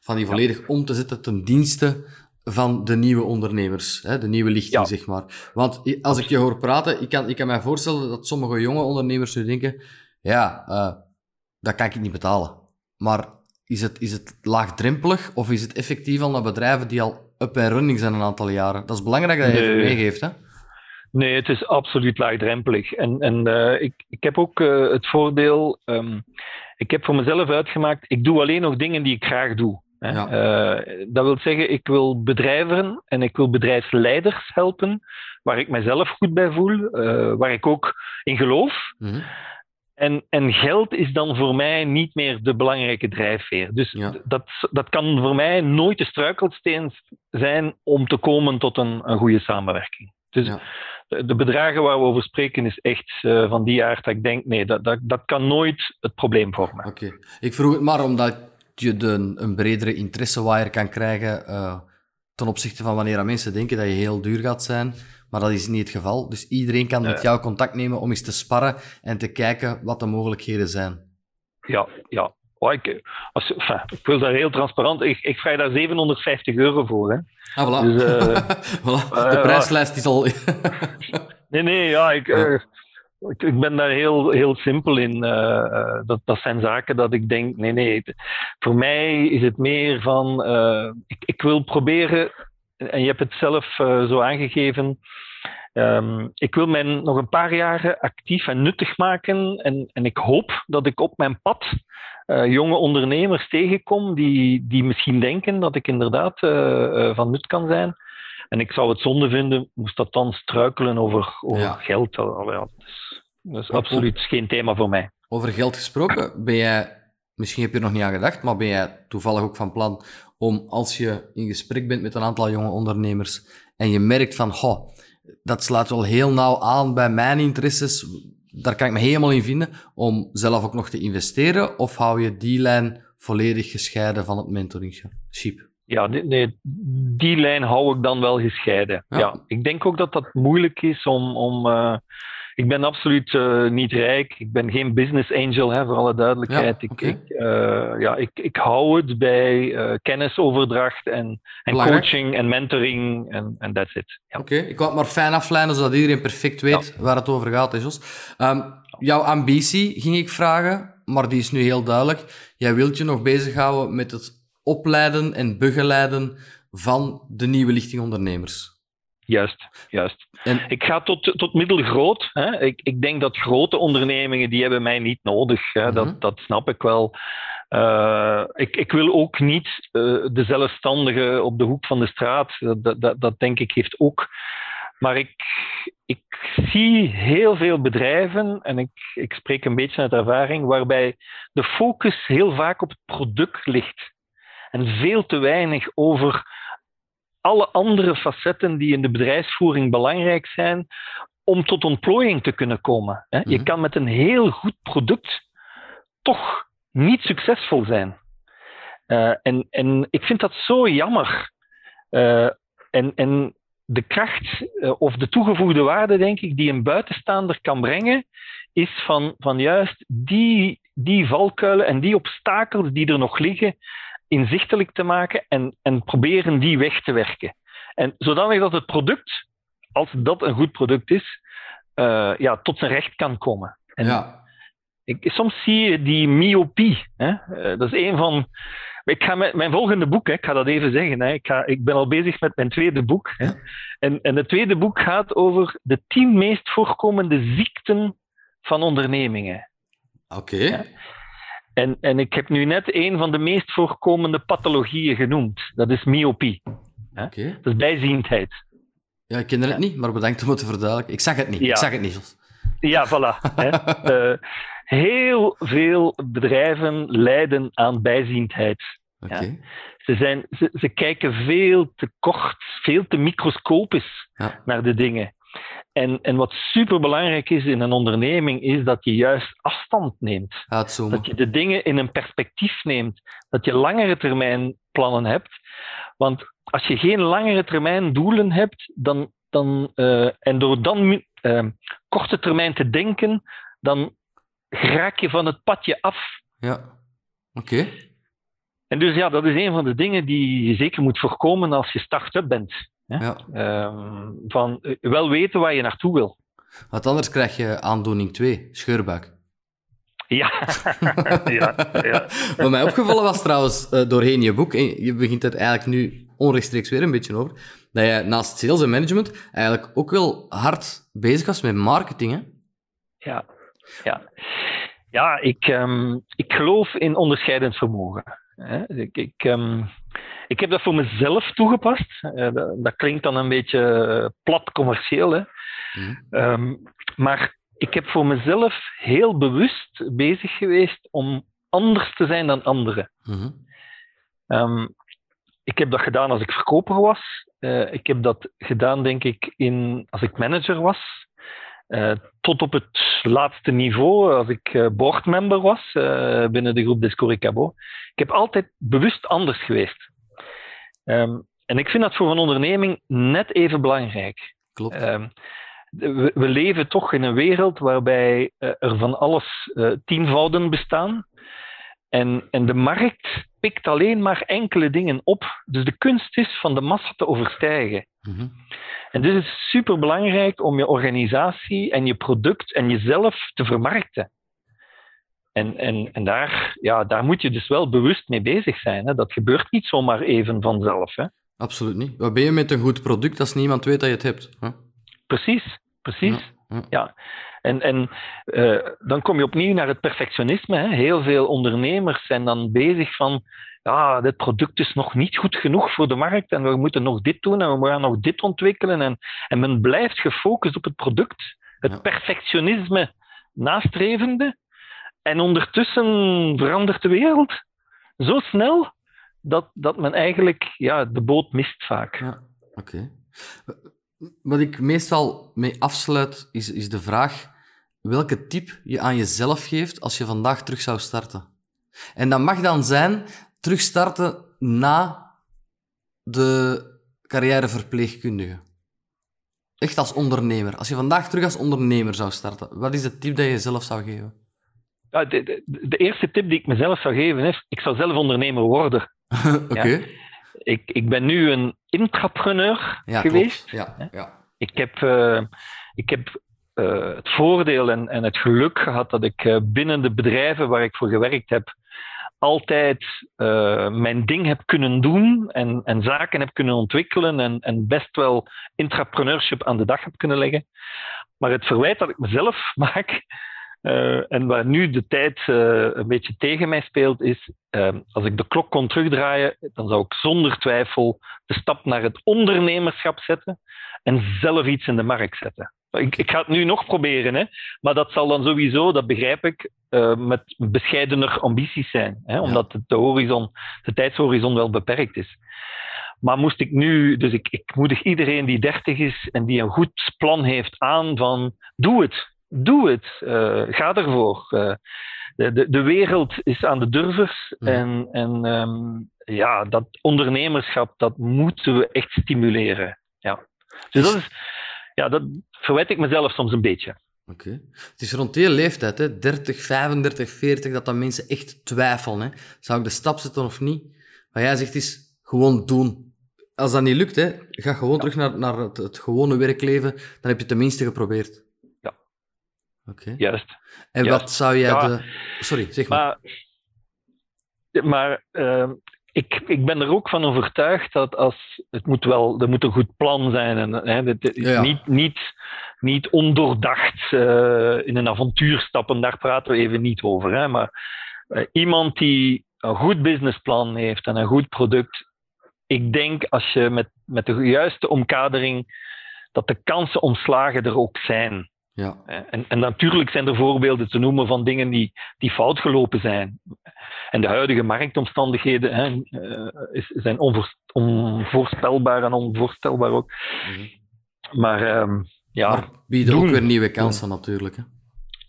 van die volledig om te zetten ten dienste van de nieuwe ondernemers, hè, de nieuwe lichting, zeg maar. Want als ik je hoor praten, ik kan, ik kan mij voorstellen dat sommige jonge ondernemers nu denken, ja, uh, dat kan ik niet betalen. Maar is het, is het laagdrempelig of is het effectief al naar bedrijven die al up en running zijn een aantal jaren? Dat is belangrijk dat je nee. even meegeeft, hè? Nee, het is absoluut laagdrempelig. En, en uh, ik, ik heb ook uh, het voordeel, um, ik heb voor mezelf uitgemaakt, ik doe alleen nog dingen die ik graag doe. Hè. Ja. Uh, dat wil zeggen, ik wil bedrijven en ik wil bedrijfsleiders helpen, waar ik mezelf goed bij voel, waar ik ook in geloof. Mm -hmm. En, en, geld is dan voor mij niet meer de belangrijke drijfveer. Dus ja. dat, dat kan voor mij nooit de struikelsteen zijn om te komen tot een, een goede samenwerking. Dus ja de bedragen waar we over spreken is echt uh, van die aard dat ik denk, nee, dat, dat, dat kan nooit het probleem vormen. Oké. Okay. Ik vroeg het maar omdat je de, een bredere interessewaaier kan krijgen uh, ten opzichte van wanneer mensen denken dat je heel duur gaat zijn. Maar dat is niet het geval. Dus iedereen kan met jou contact nemen om eens te sparren en te kijken wat de mogelijkheden zijn. Ja, ja. Oh, ik, als, enfin, ik wil daar heel transparant. Ik, ik vraag daar 750 euro voor. Hè. Ah, voilà. Dus, uh, <laughs> voilà. De prijslijst is al. <laughs> nee, nee, ja, ik, uh, ik, ben daar heel, heel simpel in. Uh, dat, dat zijn zaken dat ik denk: nee, nee. Voor mij is het meer van. ik, ik wil proberen, en je hebt het zelf zo aangegeven. Um, ik wil mij nog een paar jaren actief en nuttig maken. En, en ik hoop dat ik op mijn pad jonge ondernemers tegenkom die, die misschien denken dat ik inderdaad van nut kan zijn. En ik zou het zonde vinden, moest dat dan struikelen over, over ja. geld. Ja, dat is, dat is absoluut geen thema voor mij. Over geld gesproken, ben jij, misschien heb je er nog niet aan gedacht, maar ben jij toevallig ook van plan om als je in gesprek bent met een aantal jonge ondernemers en je merkt van, goh, dat slaat wel heel nauw aan bij mijn interesses. Daar kan ik me helemaal in vinden om zelf ook nog te investeren. Of hou je die lijn volledig gescheiden van het mentoringship? Ja, nee, die lijn hou ik dan wel gescheiden. Ja. ik denk ook dat dat moeilijk is om. om uh, ik ben absoluut uh, niet rijk. Ik ben geen business angel, hè, voor alle duidelijkheid. Ja, okay. ik, ik, uh, ja, ik, ik hou het bij kennisoverdracht en, en coaching en mentoring en en that's it. Ja. Oké, okay. ik wou het maar fijn aflijnen zodat iedereen perfect weet waar het over gaat, Jos. Um, jouw ambitie ging ik vragen, maar die is nu heel duidelijk. Jij wilt je nog bezighouden met het opleiden en begeleiden van de nieuwe lichting ondernemers. Juist, juist. En... Ik ga tot, tot middelgroot. Hè. Ik, ik denk dat grote ondernemingen, die hebben mij niet nodig. Hè. dat, mhm. dat snap ik wel. Uh, ik, ik wil ook niet uh, de zelfstandige op de hoek van de straat. Dat, dat, dat denk ik heeft ook. Maar ik, ik zie heel veel bedrijven, en ik, ik spreek een beetje uit ervaring, waarbij de focus heel vaak op het product ligt en veel te weinig over alle andere facetten die in de bedrijfsvoering belangrijk zijn om tot ontplooiing te kunnen komen. Je mhm. kan met een heel goed product toch niet succesvol zijn. Uh, en, en ik vind dat zo jammer. Uh, en, en de kracht uh, of de toegevoegde waarde, denk ik, die een buitenstaander kan brengen, is van, van juist die, die valkuilen en die obstakels die er nog liggen, inzichtelijk te maken en, en proberen die weg te werken. En zodanig dat het product, als dat een goed product is, uh, ja, tot zijn recht kan komen. En ja. ik, soms zie je die myopie. Hè? Uh, dat is een van. Ik ga met mijn volgende boek, hè, ik ga dat even zeggen. Hè. Ik, ga, ik ben al bezig met mijn tweede boek. Hè. En, en het tweede boek gaat over de tien meest voorkomende ziekten van ondernemingen. Oké. Okay. En, en ik heb nu net een van de meest voorkomende pathologieën genoemd. Dat is myopie. Okay. Dat is bijziendheid. Ja, ik ken het niet, maar bedankt om het te verduidelijken. Ik zag het niet. Ja. Ik zag het niet. Ja, voilà. uh, <laughs> heel veel bedrijven lijden aan bijziendheid. Okay. Ja. Ze, zijn, ze, ze, kijken veel te kort, veel te microscopisch naar de dingen. En, en wat superbelangrijk is in een onderneming, is dat je juist afstand neemt. Uitzoomen. Dat je de dingen in een perspectief neemt. Dat je langere termijn plannen hebt. Want als je geen langere termijn doelen hebt, dan, dan, uh, en door dan uh, korte termijn te denken, dan raak je van het padje af. Ja, oké. Okay. En dus ja, dat is een van de dingen die je zeker moet voorkomen als je start-up bent. Ja. Um, van uh, wel weten waar je naartoe wil. Want anders krijg je aandoening 2, scheurbuik. Ja. <laughs> ja, ja. Wat mij opgevallen was trouwens uh, doorheen je boek, en je begint er eigenlijk nu onrechtstreeks weer een beetje over, dat je naast sales en management eigenlijk ook wel hard bezig was met marketing. Hè? Ja, ja. ja ik, um, ik geloof in onderscheidend vermogen. Ik, ik, um, ik heb dat voor mezelf toegepast. Uh, dat, dat, klinkt dan een beetje plat commercieel. Hè? Mm. Um, maar ik heb voor mezelf heel bewust bezig geweest om anders te zijn dan anderen. Mm-hmm. Um, ik heb dat gedaan als ik verkoper was. Uh, ik heb dat gedaan, denk ik, in, als ik manager was. Uh, tot op het laatste niveau, als ik uh, boardmember was binnen de groep Descoricabo. Ik heb altijd bewust anders geweest. Um, en ik vind dat voor een onderneming net even belangrijk. Klopt. Um, we, we, leven toch in een wereld waarbij er van alles tienvouden bestaan. En, en de markt pikt alleen maar enkele dingen op. Dus de kunst is van de massa te overstijgen. Mm-hmm. En dus is het superbelangrijk om je organisatie en je product en jezelf te vermarkten. En, en, en daar, ja, daar moet je dus wel bewust mee bezig zijn. Hè. Dat gebeurt niet zomaar even vanzelf. Hè. Absoluut niet. Wat ben je met een goed product als niemand weet dat je het hebt? Hè? Precies, precies. Ja, ja. ja. En, en uh, dan kom je opnieuw naar het perfectionisme. Hè. Heel veel ondernemers zijn dan bezig van, ja, dit product is nog niet goed genoeg voor de markt en we moeten nog dit doen en we gaan nog dit ontwikkelen. En, en men blijft gefocust op het product, het perfectionisme nastrevende. En ondertussen verandert de wereld zo snel dat, dat men eigenlijk ja, de boot mist vaak. Ja, oké. Wat ik meestal mee afsluit, is, is de vraag welke tip je aan jezelf geeft als je vandaag terug zou starten. En dat mag dan zijn terugstarten na de carrière verpleegkundige. Echt als ondernemer. Als je vandaag terug als ondernemer zou starten, wat is de tip dat je jezelf zou geven? Ja, de, de, de, eerste tip die ik mezelf zou geven is, ik zou zelf ondernemer worden. <laughs> Oké. Ik, ik ben nu een intrapreneur Ja, geweest. Ja, ja. Ik heb, eh, ik heb eh, het voordeel en, en het geluk gehad dat ik eh, binnen de bedrijven waar ik voor gewerkt heb, altijd mijn ding heb kunnen doen en, en zaken heb kunnen ontwikkelen en, en best wel intrapreneurship aan de dag heb kunnen leggen. Maar het verwijt dat ik mezelf <laughs> maak, eh, en waar nu de tijd eh, een beetje tegen mij speelt, is eh, als ik de klok kon terugdraaien, dan zou ik zonder twijfel de stap naar het ondernemerschap zetten en zelf iets in de markt zetten. Ik, ik ga het nu nog proberen, hè, maar dat zal dan sowieso, dat begrijp ik, eh, met bescheidener ambities zijn, hè, omdat de, horizon, de tijdshorizon wel beperkt is. Maar moest ik nu, dus ik, ik moedig iedereen die dertig is en die een goed plan heeft aan van doe het, doe het, eh, ga ervoor. Eh, de, de, de wereld is aan de durvers en, en ehm, ja, dat ondernemerschap, dat moeten we echt stimuleren. Ja. Dus dat is, ja, dat verwijt ik mezelf soms een beetje. Oké. Het is rond die leeftijd, hè, 30, 35, 40, dat dan mensen echt twijfelen. Hè. Zou ik de stap zetten of niet? Wat jij zegt is gewoon doen. Als dat niet lukt, hè, ga gewoon terug naar, naar het, het gewone werkleven. Dan heb je het tenminste geprobeerd. Oké. Juist. En Juist. wat zou jij Ja. de... Sorry, zeg maar. Maar, maar ehm, ik, ik ben er ook van overtuigd dat als het moet wel, er moet een goed plan zijn en hè, dit- Ja, niet, niet, niet ondoordacht eh, in een avontuur stappen, daar praten we even niet over. Hè, maar eh, iemand die een goed businessplan heeft en een goed product, ik denk als je met, met de juiste omkadering dat de kansen om slagen er ook zijn. Ja. En, en natuurlijk zijn er voorbeelden te noemen van dingen die, die fout gelopen zijn. En de huidige marktomstandigheden hè, eh, is, zijn onvoor- onvoorspelbaar en onvoorstelbaar ook. Mhm. Maar ehm, ja, Maar bieden ook weer nieuwe kansen, natuurlijk. hè.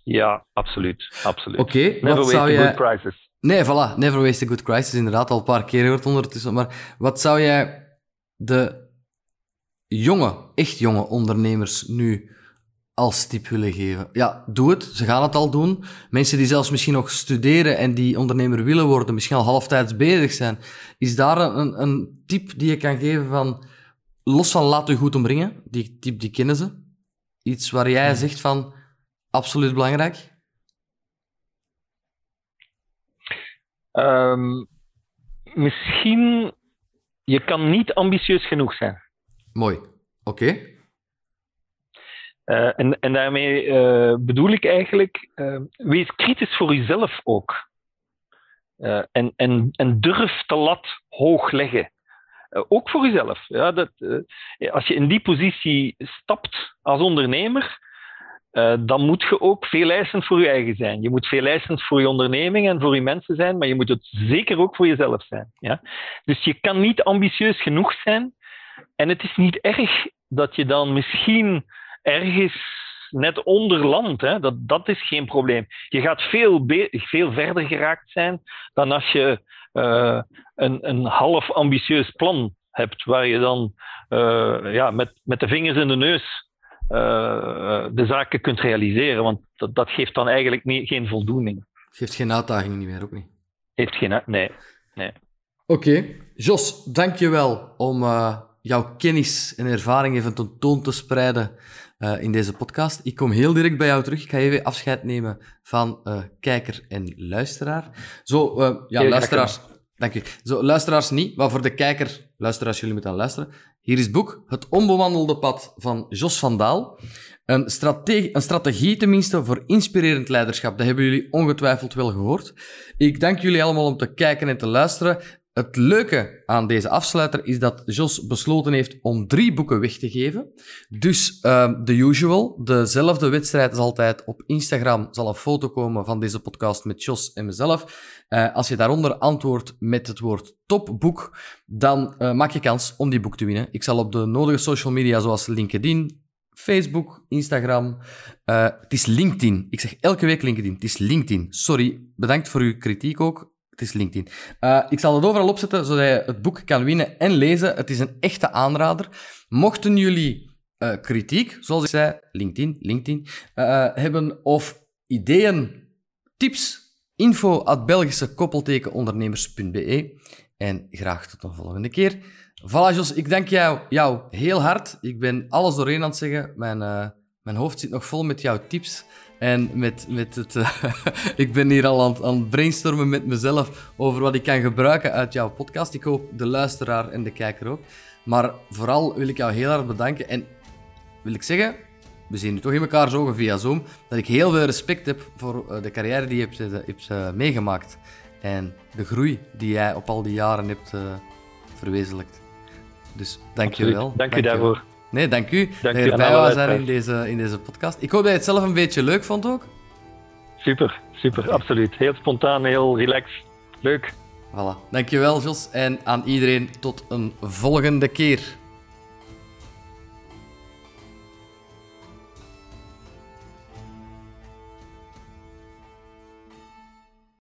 ja, absoluut. absoluut. Oké, Never wat waste zou a jij... good crisis. Nee, voilà. Never waste a good crisis. Inderdaad, al een paar keer gehoord ondertussen. Maar wat zou jij de jonge, echt jonge ondernemers nu als tip willen geven? Ja, doe het. Ze gaan het al doen. Mensen die zelfs misschien nog studeren en die ondernemer willen worden, misschien al halftijds bezig zijn. Is daar een, een tip die je kan geven van... Los van laat u goed omringen. Die tip, die kennen ze. Iets waar jij zegt van... Absoluut belangrijk. Ehm, misschien, je kan niet ambitieus genoeg zijn. Mooi. Oké. Eh, en, en daarmee eh, bedoel ik eigenlijk, eh, wees kritisch voor jezelf ook. En, en, en durf de lat hoog leggen. Ook voor jezelf. Ja, dat, als je in die positie stapt als ondernemer, dan moet je ook veel eisend voor je eigen zijn. Je moet veel eisend voor je onderneming en voor je mensen zijn, maar je moet het zeker ook voor jezelf zijn. Ja? Dus je kan niet ambitieus genoeg zijn. En het is niet erg dat je dan misschien ergens net onder land. Hè? Dat, dat is geen probleem. Je gaat veel, veel verder geraakt zijn dan als je eh, een, een half ambitieus plan hebt, waar je dan eh, ja, met, met de vingers in de neus eh, de zaken kunt realiseren. Want dat, dat geeft dan eigenlijk niet, geen voldoening. Geeft geen uitdaging niet meer, ook niet. Heeft geen, nee. nee. Oké. Jos, dankjewel om jouw kennis en ervaring even tentoon te spreiden eh, in deze podcast. Ik kom heel direct bij jou terug. Ik ga even afscheid nemen van eh, kijker en luisteraar. Zo, eh, ja, luisteraars. Dank u. Zo, luisteraars niet, maar voor de kijker, luisteraars, jullie moeten aan luisteren. Hier is het boek Het onbewandelde pad van Jos van Daal. Een, strate- een strategie tenminste voor inspirerend leiderschap. Dat hebben jullie ongetwijfeld wel gehoord. Ik dank jullie allemaal om te kijken en te luisteren. Het leuke aan deze afsluiter is dat Jos besloten heeft om drie boeken weg te geven. Dus uh, the usual, dezelfde wedstrijd als altijd. Op Instagram zal een foto komen van deze podcast met Jos en mezelf. Uh, als je daaronder antwoordt met het woord topboek, dan uh, maak je kans om die boek te winnen. Ik zal op de nodige social media zoals LinkedIn, Facebook, Instagram. Uh, het is LinkedIn. Ik zeg elke week LinkedIn. Het is LinkedIn. Sorry, bedankt voor uw kritiek ook. Het is LinkedIn. Uh, ik zal het overal opzetten, zodat je het boek kan winnen en lezen. Het is een echte aanrader. Mochten jullie uh, kritiek, zoals ik zei, LinkedIn, LinkedIn, hebben of ideeën, tips, info at Belgische koppeltekenondernemers.be. En graag tot een volgende keer. Voilà, Jos, ik dank jou, jou heel hard. Ik ben alles doorheen aan het zeggen. Mijn, mijn hoofd zit nog vol met jouw tips. En met, met het, uh, <laughs> ik ben hier al aan, aan het brainstormen met mezelf over wat ik kan gebruiken uit jouw podcast. Ik hoop de luisteraar en de kijker ook. Maar vooral wil ik jou heel hard bedanken. En wil ik zeggen, we zien nu toch in elkaar ogen via Zoom, dat ik heel veel respect heb voor uh, de carrière die je hebt, hebt uh, meegemaakt. En de groei die jij op al die jaren hebt verwezenlijkt. Dus dank Absoluut. je wel. Dank je daarvoor. Nee, dank u dank dat je erbij was in deze, in deze podcast. Ik hoop dat je het zelf een beetje leuk vond ook. Super, super, okay. absoluut. Heel spontaan, heel relaxed. Leuk. Voilà. Dankjewel, Jos. En aan iedereen tot een volgende keer.